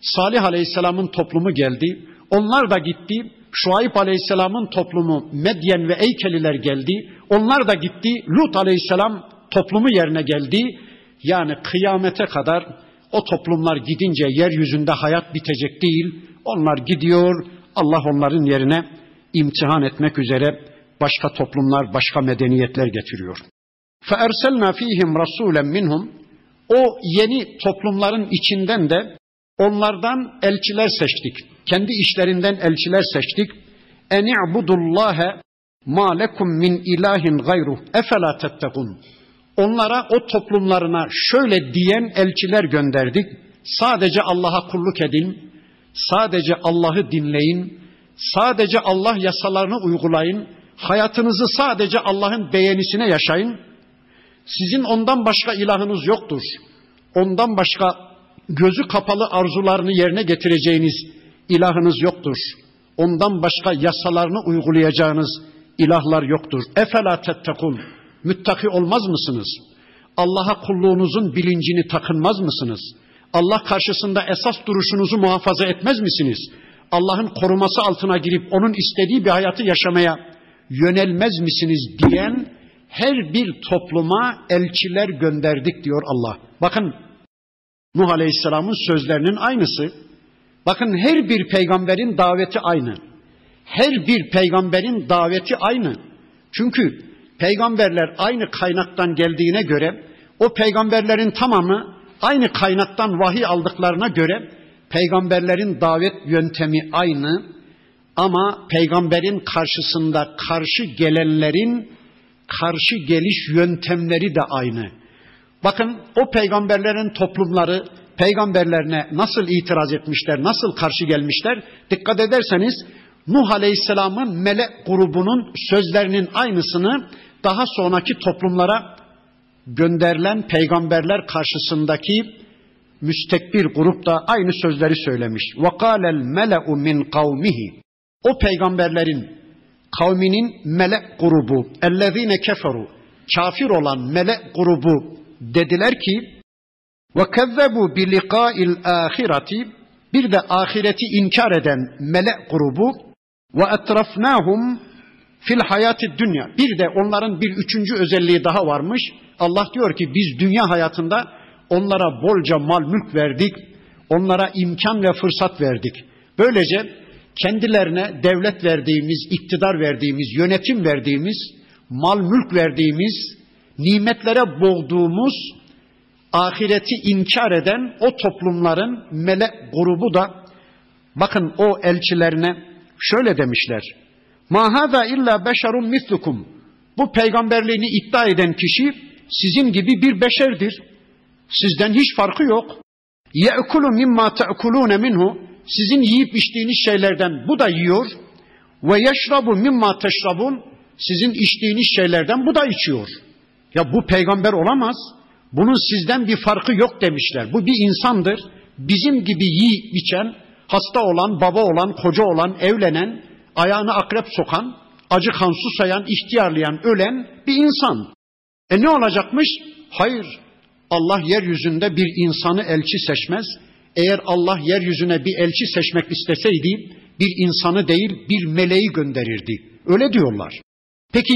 Salih Aleyhisselam'ın toplumu geldi. Onlar da gitti. Şuayb Aleyhisselam'ın toplumu Medyen ve Eykeliler geldi. Onlar da gitti. Lut Aleyhisselam toplumu yerine geldi. Yani kıyamete kadar o toplumlar gidince yeryüzünde hayat bitecek değil. Onlar gidiyor. Allah onların yerine imtihan etmek üzere başka toplumlar, başka medeniyetler getiriyor. فَاَرْسَلْنَا ف۪يهِمْ رَسُولًا minhum. O yeni toplumların içinden de onlardan elçiler seçtik. kendi işlerinden elçiler seçtik. Eni'budullâhe mâ lekum min ilahin gayruh efela tettekun. Onlara o toplumlarına şöyle diyen elçiler gönderdik. Sadece Allah'a kulluk edin, sadece Allah'ı dinleyin, sadece Allah yasalarını uygulayın, hayatınızı sadece Allah'ın beğenisine yaşayın. Sizin ondan başka ilahınız yoktur. Ondan başka gözü kapalı arzularını yerine getireceğiniz ilahınız yoktur. Ondan başka yasalarını uygulayacağınız ilahlar yoktur. Efela tettekun. Müttaki olmaz mısınız? Allah'a kulluğunuzun bilincini takınmaz mısınız? Allah karşısında esas duruşunuzu muhafaza etmez misiniz? Allah'ın koruması altına girip onun istediği bir hayatı yaşamaya yönelmez misiniz diyen her bir topluma elçiler gönderdik diyor Allah. Bakın Nuh Aleyhisselam'ın sözlerinin aynısı. Bakın her bir peygamberin daveti aynı. Her bir peygamberin daveti aynı. Çünkü peygamberler aynı kaynaktan geldiğine göre o peygamberlerin tamamı aynı kaynaktan vahiy aldıklarına göre peygamberlerin davet yöntemi aynı ama peygamberin karşısında karşı gelenlerin karşı geliş yöntemleri de aynı. Bakın o peygamberlerin toplumları peygamberlerine nasıl itiraz etmişler, nasıl karşı gelmişler? Dikkat ederseniz Nuh Aleyhisselam'ın melek grubunun sözlerinin aynısını daha sonraki toplumlara gönderilen peygamberler karşısındaki müstekbir grup da aynı sözleri söylemiş. وَقَالَ الْمَلَأُ مِنْ قَوْمِهِ O peygamberlerin kavminin melek grubu, اَلَّذ۪ينَ keferu, kafir olan melek grubu dediler ki ve kezzebu bi liqa'il ahireti bir de ahireti inkar eden mele grubu ve etrafnahum fil hayati dünya. Bir de onların bir üçüncü özelliği daha varmış. Allah diyor ki biz dünya hayatında onlara bolca mal mülk verdik. Onlara imkan ve fırsat verdik. Böylece kendilerine devlet verdiğimiz, iktidar verdiğimiz, yönetim verdiğimiz, mal mülk verdiğimiz, nimetlere boğduğumuz ahireti inkar eden o toplumların melek grubu da Bakın o elçilerine şöyle demişler. Ma hada illa beşerun mislukum. Bu peygamberliğini iddia eden kişi sizin gibi bir beşerdir. Sizden hiç farkı yok. Ye'kulu mimma te'kulune minhu. Sizin yiyip içtiğiniz şeylerden bu da yiyor. Ve yeşrabu mimma teşrabun. Sizin içtiğiniz şeylerden bu da içiyor. Ya bu peygamber olamaz. Bunun sizden bir farkı yok demişler. Bu bir insandır. Bizim gibi yiyip içen, hasta olan, baba olan, koca olan, evlenen, ayağını akrep sokan, acı kan susayan, ihtiyarlayan, ölen bir insan. E ne olacakmış? Hayır. Allah yeryüzünde bir insanı elçi seçmez. Eğer Allah yeryüzüne bir elçi seçmek isteseydi, bir insanı değil bir meleği gönderirdi. Öyle diyorlar. Peki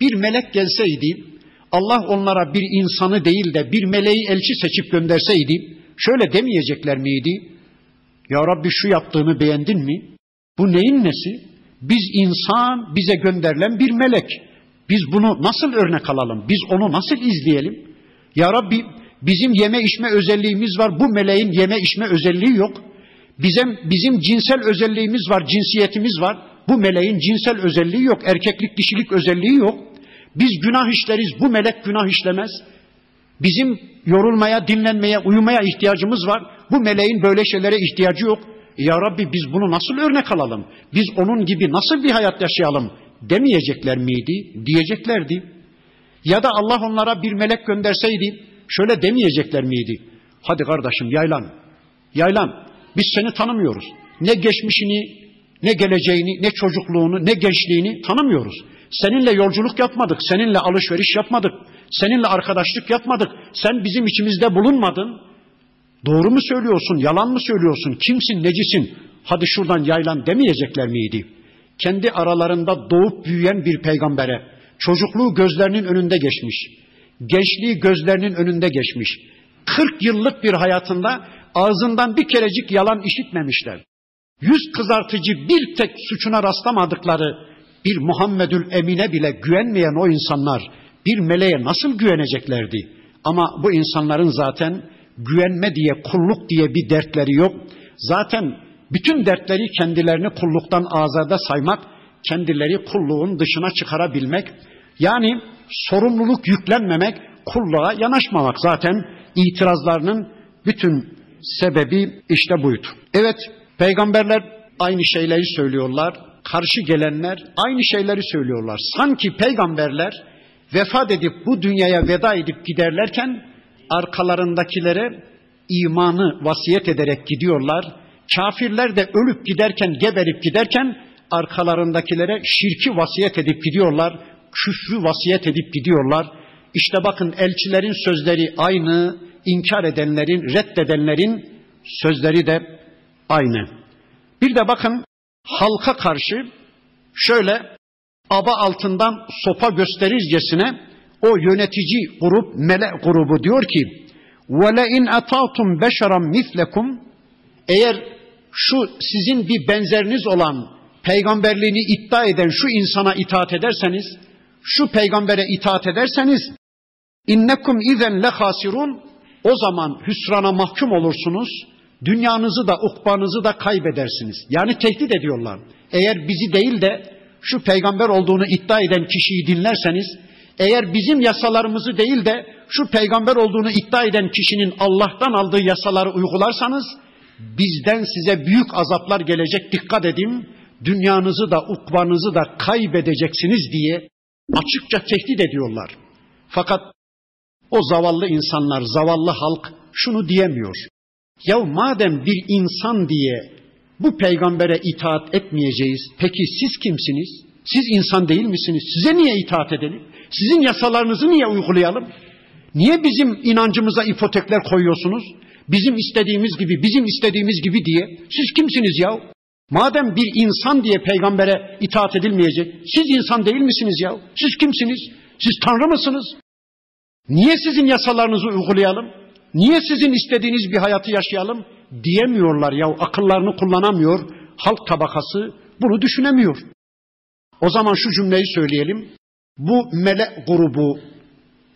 bir melek gelseydi, Allah onlara bir insanı değil de bir meleği elçi seçip gönderseydi, şöyle demeyecekler miydi? Ya Rabbi şu yaptığını beğendin mi? Bu neyin nesi? Biz insan, bize gönderilen bir melek. Biz bunu nasıl örnek alalım? Biz onu nasıl izleyelim? Ya Rabbi bizim yeme içme özelliğimiz var. Bu meleğin yeme içme özelliği yok. Bizim, bizim cinsel özelliğimiz var, cinsiyetimiz var. Bu meleğin cinsel özelliği yok, erkeklik dişilik özelliği yok. Biz günah işleriz, bu melek günah işlemez. Bizim yorulmaya, dinlenmeye, uyumaya ihtiyacımız var. Bu meleğin böyle şeylere ihtiyacı yok. Ya Rabbi biz bunu nasıl örnek alalım? Biz onun gibi nasıl bir hayat yaşayalım? Demeyecekler miydi? Diyeceklerdi. Ya da Allah onlara bir melek gönderseydi şöyle demeyecekler miydi? Hadi kardeşim yaylan. Yaylan. Biz seni tanımıyoruz. Ne geçmişini, ne geleceğini, ne çocukluğunu, ne gençliğini tanımıyoruz. Seninle yolculuk yapmadık, seninle alışveriş yapmadık, seninle arkadaşlık yapmadık. Sen bizim içimizde bulunmadın. Doğru mu söylüyorsun, yalan mı söylüyorsun, kimsin, necisin? Hadi şuradan yaylan demeyecekler miydi? Kendi aralarında doğup büyüyen bir peygambere, çocukluğu gözlerinin önünde geçmiş, gençliği gözlerinin önünde geçmiş. 40 yıllık bir hayatında ağzından bir kerecik yalan işitmemişler. Yüz kızartıcı bir tek suçuna rastlamadıkları bir Muhammedül Emine bile güvenmeyen o insanlar bir meleğe nasıl güveneceklerdi? Ama bu insanların zaten güvenme diye, kulluk diye bir dertleri yok. Zaten bütün dertleri kendilerini kulluktan azade saymak, kendileri kulluğun dışına çıkarabilmek, yani sorumluluk yüklenmemek, kulluğa yanaşmamak zaten itirazlarının bütün sebebi işte buydu. Evet, peygamberler aynı şeyleri söylüyorlar, karşı gelenler aynı şeyleri söylüyorlar. Sanki peygamberler vefat edip bu dünyaya veda edip giderlerken arkalarındakilere imanı vasiyet ederek gidiyorlar. Kafirler de ölüp giderken, geberip giderken arkalarındakilere şirki vasiyet edip gidiyorlar. Küfrü vasiyet edip gidiyorlar. İşte bakın elçilerin sözleri aynı, inkar edenlerin, reddedenlerin sözleri de aynı. Bir de bakın halka karşı şöyle aba altından sopa gösterircesine o yönetici grup, mele grubu diyor ki وَلَاِنْ اَتَعْتُمْ بَشَرًا مِثْلَكُمْ Eğer şu sizin bir benzeriniz olan peygamberliğini iddia eden şu insana itaat ederseniz, şu peygambere itaat ederseniz innekum izen le hasirun o zaman hüsrana mahkum olursunuz. Dünyanızı da ukbanızı da kaybedersiniz. Yani tehdit ediyorlar. Eğer bizi değil de şu peygamber olduğunu iddia eden kişiyi dinlerseniz, eğer bizim yasalarımızı değil de şu peygamber olduğunu iddia eden kişinin Allah'tan aldığı yasaları uygularsanız, bizden size büyük azaplar gelecek dikkat edin, dünyanızı da ukbanızı da kaybedeceksiniz diye açıkça tehdit ediyorlar. Fakat o zavallı insanlar, zavallı halk şunu diyemiyor. Ya madem bir insan diye bu peygambere itaat etmeyeceğiz, peki siz kimsiniz? Siz insan değil misiniz? Size niye itaat edelim? Sizin yasalarınızı niye uygulayalım? Niye bizim inancımıza ipotekler koyuyorsunuz? Bizim istediğimiz gibi, bizim istediğimiz gibi diye. Siz kimsiniz ya? Madem bir insan diye peygambere itaat edilmeyecek, siz insan değil misiniz ya? Siz kimsiniz? Siz Tanrı mısınız? Niye sizin yasalarınızı uygulayalım? Niye sizin istediğiniz bir hayatı yaşayalım? Diyemiyorlar ya akıllarını kullanamıyor. Halk tabakası bunu düşünemiyor. O zaman şu cümleyi söyleyelim. Bu melek grubu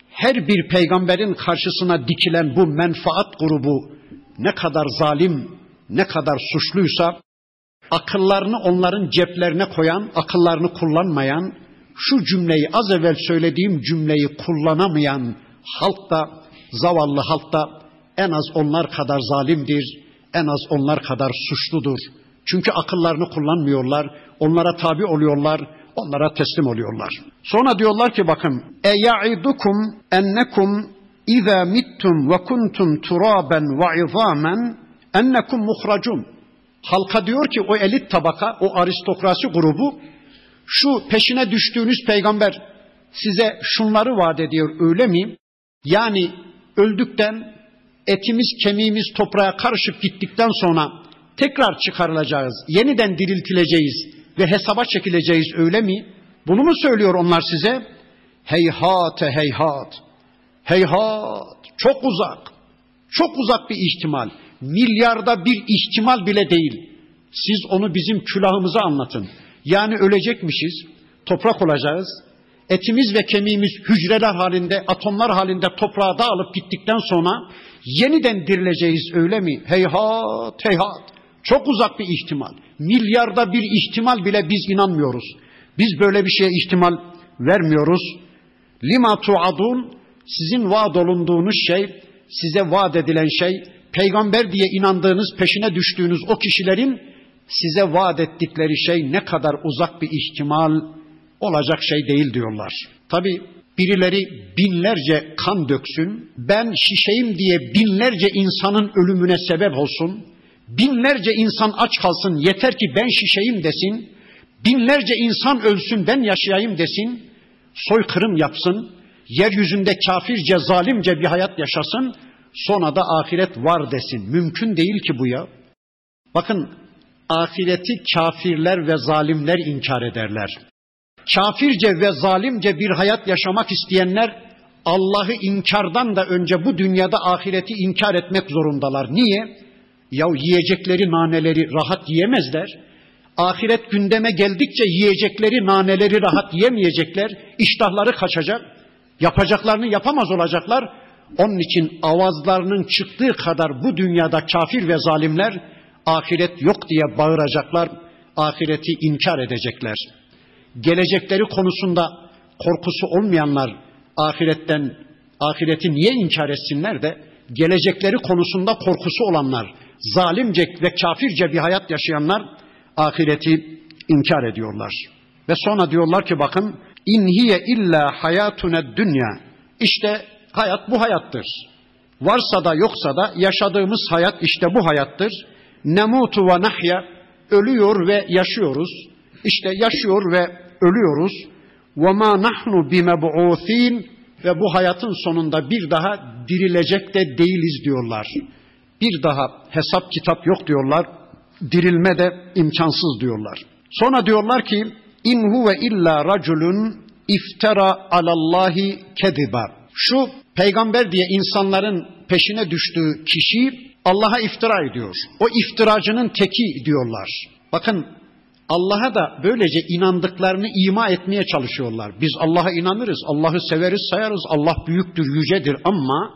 her bir peygamberin karşısına dikilen bu menfaat grubu ne kadar zalim, ne kadar suçluysa akıllarını onların ceplerine koyan, akıllarını kullanmayan, şu cümleyi az evvel söylediğim cümleyi kullanamayan halk da, zavallı halk da en az onlar kadar zalimdir, en az onlar kadar suçludur. Çünkü akıllarını kullanmıyorlar, onlara tabi oluyorlar, onlara teslim oluyorlar. Sonra diyorlar ki bakın, iza mittum ve kuntum turaben ve izamen ennekum muhracun. Halka diyor ki o elit tabaka, o aristokrasi grubu şu peşine düştüğünüz peygamber size şunları vaat ediyor öyle mi? Yani öldükten etimiz kemiğimiz toprağa karışıp gittikten sonra tekrar çıkarılacağız, yeniden diriltileceğiz ve hesaba çekileceğiz öyle mi? Bunu mu söylüyor onlar size? Heyhat heyhat. Heyhat. Çok uzak. Çok uzak bir ihtimal. Milyarda bir ihtimal bile değil. Siz onu bizim külahımıza anlatın. Yani ölecekmişiz, toprak olacağız. Etimiz ve kemiğimiz hücreler halinde, atomlar halinde toprağa dağılıp gittikten sonra yeniden dirileceğiz öyle mi? Heyhat, heyhat. Çok uzak bir ihtimal. Milyarda bir ihtimal bile biz inanmıyoruz. Biz böyle bir şeye ihtimal vermiyoruz. Lima tuadun sizin vaad olunduğunuz şey, size vaat edilen şey, peygamber diye inandığınız, peşine düştüğünüz o kişilerin size vaat ettikleri şey ne kadar uzak bir ihtimal olacak şey değil diyorlar. Tabi birileri binlerce kan döksün, ben şişeyim diye binlerce insanın ölümüne sebep olsun, binlerce insan aç kalsın yeter ki ben şişeyim desin, binlerce insan ölsün ben yaşayayım desin, soykırım yapsın, yeryüzünde kafirce, zalimce bir hayat yaşasın, sonra da ahiret var desin. Mümkün değil ki bu ya. Bakın ahireti kafirler ve zalimler inkar ederler. Kafirce ve zalimce bir hayat yaşamak isteyenler Allah'ı inkardan da önce bu dünyada ahireti inkar etmek zorundalar. Niye? Ya yiyecekleri naneleri rahat yiyemezler. Ahiret gündeme geldikçe yiyecekleri naneleri rahat yemeyecekler. İştahları kaçacak. Yapacaklarını yapamaz olacaklar. Onun için avazlarının çıktığı kadar bu dünyada kafir ve zalimler ahiret yok diye bağıracaklar, ahireti inkar edecekler. Gelecekleri konusunda korkusu olmayanlar ahiretten ahireti niye inkar etsinler de gelecekleri konusunda korkusu olanlar, zalimce ve kafirce bir hayat yaşayanlar ahireti inkar ediyorlar. Ve sonra diyorlar ki bakın inhiye illa hayatuna dünya. İşte hayat bu hayattır. Varsa da yoksa da yaşadığımız hayat işte bu hayattır. Nemutu ve nahya ölüyor ve yaşıyoruz. İşte yaşıyor ve ölüyoruz. Ma nahnu bimeb'uthin ve bu hayatın sonunda bir daha dirilecek de değiliz diyorlar. Bir daha hesap kitap yok diyorlar. Dirilme de imkansız diyorlar. Sonra diyorlar ki in huve illa raculun iftara alallahi kediba. Şu peygamber diye insanların peşine düştüğü kişi Allah'a iftira ediyor. O iftiracının teki diyorlar. Bakın Allah'a da böylece inandıklarını ima etmeye çalışıyorlar. Biz Allah'a inanırız, Allah'ı severiz, sayarız. Allah büyüktür, yücedir ama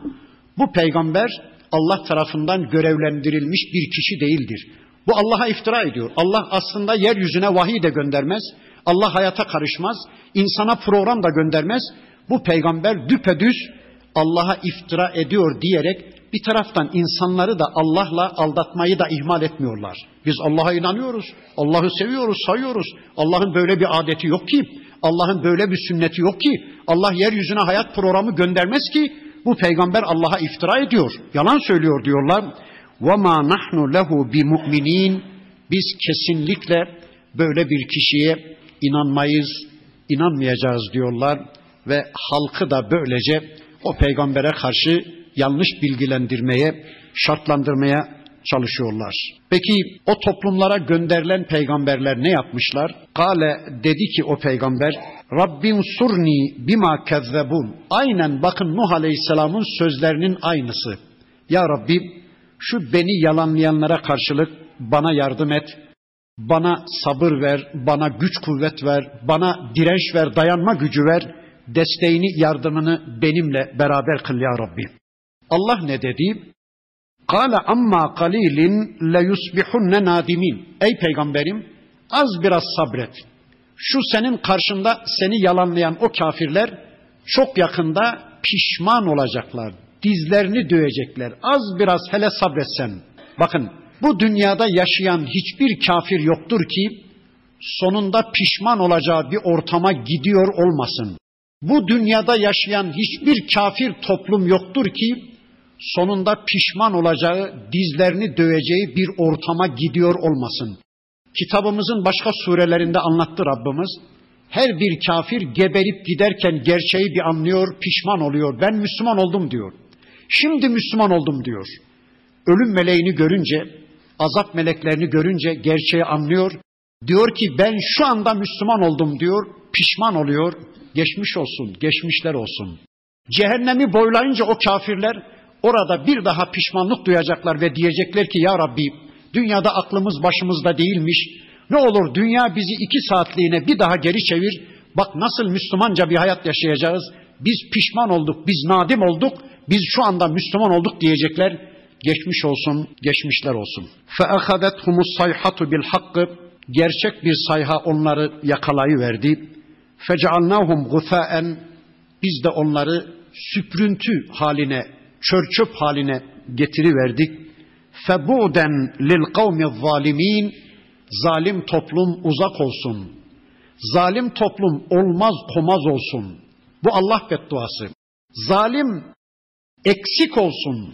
bu peygamber Allah tarafından görevlendirilmiş bir kişi değildir. Bu Allah'a iftira ediyor. Allah aslında yeryüzüne vahiy de göndermez. Allah hayata karışmaz. insana program da göndermez. Bu peygamber düpedüz Allah'a iftira ediyor diyerek bir taraftan insanları da Allah'la aldatmayı da ihmal etmiyorlar. Biz Allah'a inanıyoruz, Allah'ı seviyoruz, sayıyoruz. Allah'ın böyle bir adeti yok ki, Allah'ın böyle bir sünneti yok ki. Allah yeryüzüne hayat programı göndermez ki bu peygamber Allah'a iftira ediyor. Yalan söylüyor diyorlar. وَمَا نَحْنُ لَهُ بِمُؤْمِنِينَ Biz kesinlikle böyle bir kişiye inanmayız, inanmayacağız diyorlar ve halkı da böylece o peygambere karşı yanlış bilgilendirmeye, şartlandırmaya çalışıyorlar. Peki o toplumlara gönderilen peygamberler ne yapmışlar? Kale dedi ki o peygamber Rabbim surni bima kezzebun. Aynen bakın Nuh Aleyhisselam'ın sözlerinin aynısı. Ya Rabbi şu beni yalanlayanlara karşılık bana yardım et. Bana sabır ver, bana güç kuvvet ver, bana direnç ver, dayanma gücü ver. Desteğini, yardımını benimle beraber kıl ya Rabbi. Allah ne dedi? Kale amma kalilin le yusbihunne nadimin. Ey peygamberim az biraz sabret. Şu senin karşında seni yalanlayan o kafirler çok yakında pişman olacaklar. Dizlerini dövecekler. Az biraz hele sabretsen. Bakın bu dünyada yaşayan hiçbir kafir yoktur ki sonunda pişman olacağı bir ortama gidiyor olmasın. Bu dünyada yaşayan hiçbir kafir toplum yoktur ki sonunda pişman olacağı, dizlerini döveceği bir ortama gidiyor olmasın. Kitabımızın başka surelerinde anlattı Rabbimiz. Her bir kafir geberip giderken gerçeği bir anlıyor, pişman oluyor. Ben Müslüman oldum diyor. Şimdi Müslüman oldum diyor. Ölüm meleğini görünce, azap meleklerini görünce gerçeği anlıyor. Diyor ki ben şu anda Müslüman oldum diyor. Pişman oluyor. Geçmiş olsun, geçmişler olsun. Cehennemi boylayınca o kafirler orada bir daha pişmanlık duyacaklar ve diyecekler ki ya Rabbi dünyada aklımız başımızda değilmiş. Ne olur dünya bizi iki saatliğine bir daha geri çevir. Bak nasıl Müslümanca bir hayat yaşayacağız. Biz pişman olduk, biz nadim olduk, biz şu anda Müslüman olduk diyecekler. Geçmiş olsun, geçmişler olsun. فَاَخَذَتْهُمُ الصَّيْحَةُ بِالْحَقِّ Gerçek bir sayha onları yakalayıverdi. فَجَعَلْنَاهُمْ غُثَاءً Biz de onları süprüntü haline, çörçöp haline getiriverdik. Febuden lil kavmi zalimin zalim toplum uzak olsun. Zalim toplum olmaz komaz olsun. Bu Allah bedduası. Zalim eksik olsun.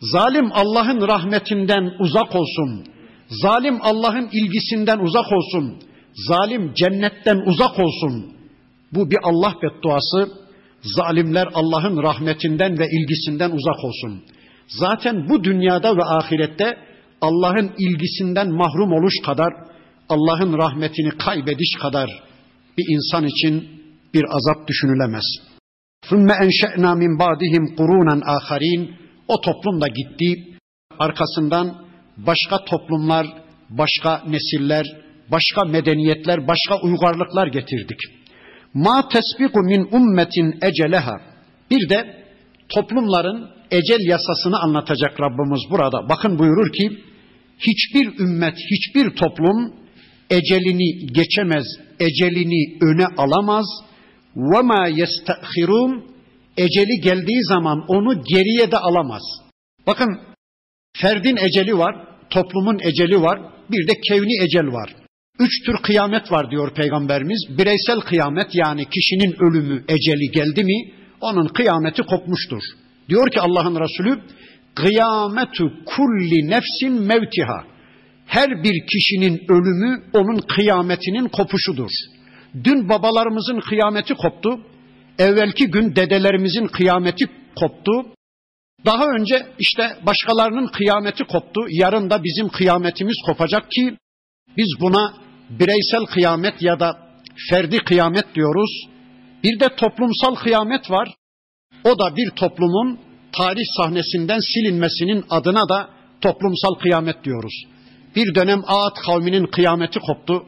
Zalim Allah'ın rahmetinden uzak olsun. Zalim Allah'ın ilgisinden uzak olsun. Zalim cennetten uzak olsun. Bu bir Allah bedduası. Zalimler Allah'ın rahmetinden ve ilgisinden uzak olsun. Zaten bu dünyada ve ahirette Allah'ın ilgisinden mahrum oluş kadar, Allah'ın rahmetini kaybediş kadar bir insan için bir azap düşünülemez. ثُمَّ اَنْشَأْنَا مِنْ بَعْدِهِمْ قُرُونًا آخَرِينَ O toplum da gitti. Arkasından başka toplumlar, başka nesiller, başka medeniyetler, başka uygarlıklar getirdik. Ma tesbiku min ummetin eceleha. Bir de toplumların ecel yasasını anlatacak Rabbimiz burada. Bakın buyurur ki hiçbir ümmet, hiçbir toplum ecelini geçemez, ecelini öne alamaz. Ve ma yestahirun eceli geldiği zaman onu geriye de alamaz. Bakın ferdin eceli var, toplumun eceli var, bir de kevni ecel var. Üç tür kıyamet var diyor Peygamberimiz. Bireysel kıyamet yani kişinin ölümü, eceli geldi mi onun kıyameti kopmuştur. Diyor ki Allah'ın Resulü kıyametu kulli nefsin mevtiha. Her bir kişinin ölümü onun kıyametinin kopuşudur. Dün babalarımızın kıyameti koptu. Evvelki gün dedelerimizin kıyameti koptu. Daha önce işte başkalarının kıyameti koptu. Yarın da bizim kıyametimiz kopacak ki biz buna bireysel kıyamet ya da ferdi kıyamet diyoruz. Bir de toplumsal kıyamet var. O da bir toplumun tarih sahnesinden silinmesinin adına da toplumsal kıyamet diyoruz. Bir dönem Ağat kavminin kıyameti koptu.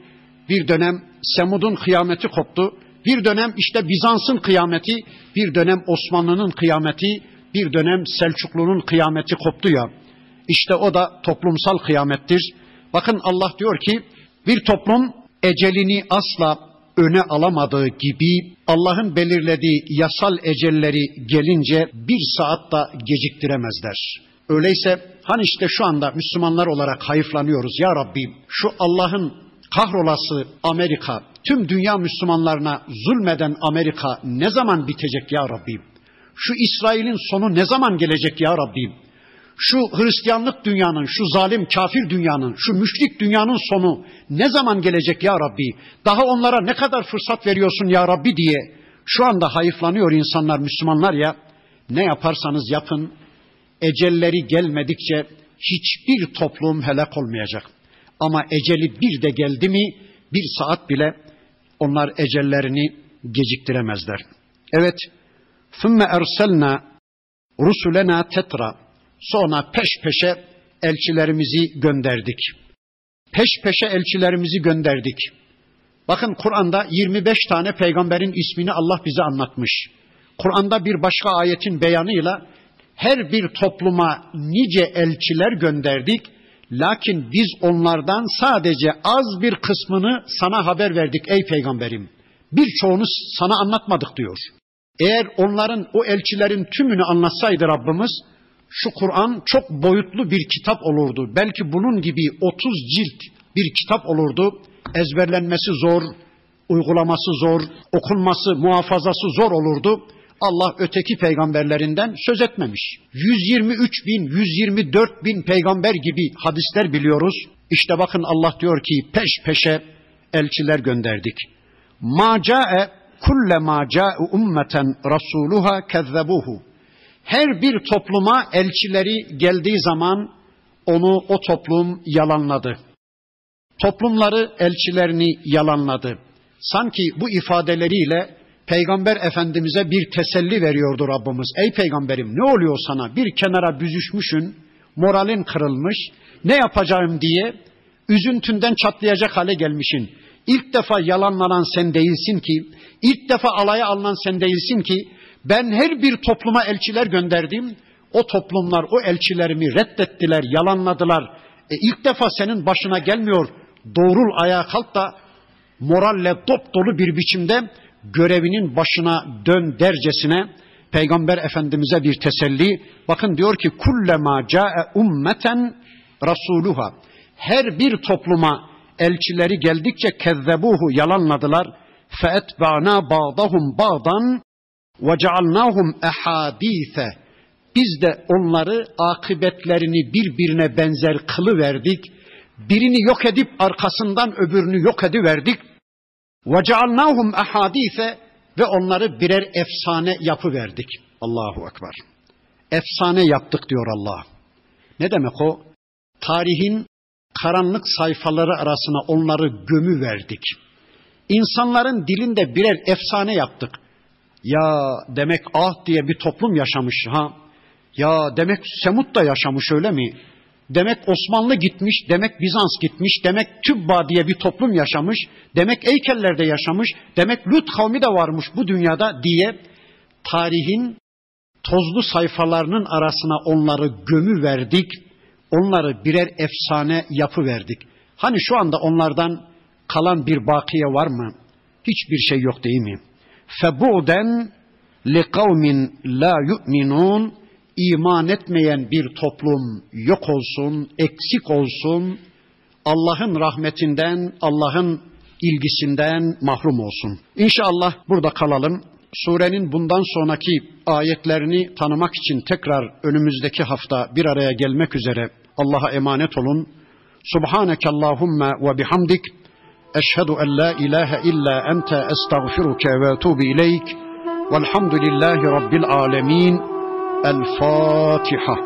Bir dönem Semud'un kıyameti koptu. Bir dönem işte Bizans'ın kıyameti, bir dönem Osmanlı'nın kıyameti, bir dönem Selçuklu'nun kıyameti koptu ya. İşte o da toplumsal kıyamettir. Bakın Allah diyor ki bir toplum ecelini asla öne alamadığı gibi Allah'ın belirlediği yasal ecelleri gelince bir saat da geciktiremezler. Öyleyse hani işte şu anda Müslümanlar olarak hayıflanıyoruz. Ya Rabbi şu Allah'ın kahrolası Amerika, tüm dünya Müslümanlarına zulmeden Amerika ne zaman bitecek ya Rabbi? Şu İsrail'in sonu ne zaman gelecek ya Rabbi? şu Hristiyanlık dünyanın, şu zalim kafir dünyanın, şu müşrik dünyanın sonu ne zaman gelecek ya Rabbi? Daha onlara ne kadar fırsat veriyorsun ya Rabbi diye şu anda hayıflanıyor insanlar, Müslümanlar ya. Ne yaparsanız yapın, ecelleri gelmedikçe hiçbir toplum helak olmayacak. Ama eceli bir de geldi mi bir saat bile onlar ecellerini geciktiremezler. Evet, ثُمَّ اَرْسَلْنَا رُسُلَنَا tetra Sonra peş peşe elçilerimizi gönderdik. Peş peşe elçilerimizi gönderdik. Bakın Kur'an'da 25 tane peygamberin ismini Allah bize anlatmış. Kur'an'da bir başka ayetin beyanıyla her bir topluma nice elçiler gönderdik. Lakin biz onlardan sadece az bir kısmını sana haber verdik ey peygamberim. Birçoğunu sana anlatmadık diyor. Eğer onların o elçilerin tümünü anlatsaydı Rabbimiz şu Kur'an çok boyutlu bir kitap olurdu. Belki bunun gibi 30 cilt bir kitap olurdu. Ezberlenmesi zor, uygulaması zor, okunması, muhafazası zor olurdu. Allah öteki peygamberlerinden söz etmemiş. 123 bin, 124 bin peygamber gibi hadisler biliyoruz. İşte bakın Allah diyor ki peş peşe elçiler gönderdik. Ma ca'e kulle ma ca'e ummeten rasuluha kezzebuhu. Her bir topluma elçileri geldiği zaman onu o toplum yalanladı. Toplumları elçilerini yalanladı. Sanki bu ifadeleriyle Peygamber Efendimiz'e bir teselli veriyordu Rabbimiz. Ey peygamberim ne oluyor sana? Bir kenara büzüşmüşün, moralin kırılmış, ne yapacağım diye üzüntünden çatlayacak hale gelmişin. İlk defa yalanlanan sen değilsin ki, ilk defa alaya alınan sen değilsin ki, ben her bir topluma elçiler gönderdim. O toplumlar o elçilerimi reddettiler, yalanladılar. E ilk defa senin başına gelmiyor. Doğrul ayağa kalk da moralle dop dolu bir biçimde görevinin başına dön dercesine Peygamber Efendimiz'e bir teselli. Bakın diyor ki kullema ca'e ummeten rasuluha. Her bir topluma elçileri geldikçe kezzebuhu yalanladılar. Feetba'na ba'dahum ba'dan cealnahum ehadise. Biz de onları akıbetlerini birbirine benzer kılı verdik. Birini yok edip arkasından öbürünü yok ediverdik. Ve cealnahum ehadise ve onları birer efsane yapı verdik. Allahu ekber. Efsane yaptık diyor Allah. Ne demek o? Tarihin karanlık sayfaları arasına onları gömü verdik. İnsanların dilinde birer efsane yaptık. Ya demek Ah diye bir toplum yaşamış ha. Ya demek Semut da yaşamış öyle mi? Demek Osmanlı gitmiş, demek Bizans gitmiş, demek Tübba diye bir toplum yaşamış, demek Eykeller'de yaşamış, demek Lut kavmi de varmış bu dünyada diye tarihin tozlu sayfalarının arasına onları gömü verdik, onları birer efsane yapı verdik. Hani şu anda onlardan kalan bir bakiye var mı? Hiçbir şey yok değil mi? Febu'den li kavmin la yu'minun iman etmeyen bir toplum yok olsun, eksik olsun, Allah'ın rahmetinden, Allah'ın ilgisinden mahrum olsun. İnşallah burada kalalım. Surenin bundan sonraki ayetlerini tanımak için tekrar önümüzdeki hafta bir araya gelmek üzere Allah'a emanet olun. Subhaneke Allahumma ve bihamdik. أشهد أن لا إله إلا أنت أستغفرك وأتوب إليك. والحمد لله رب العالمين. الفاتحة.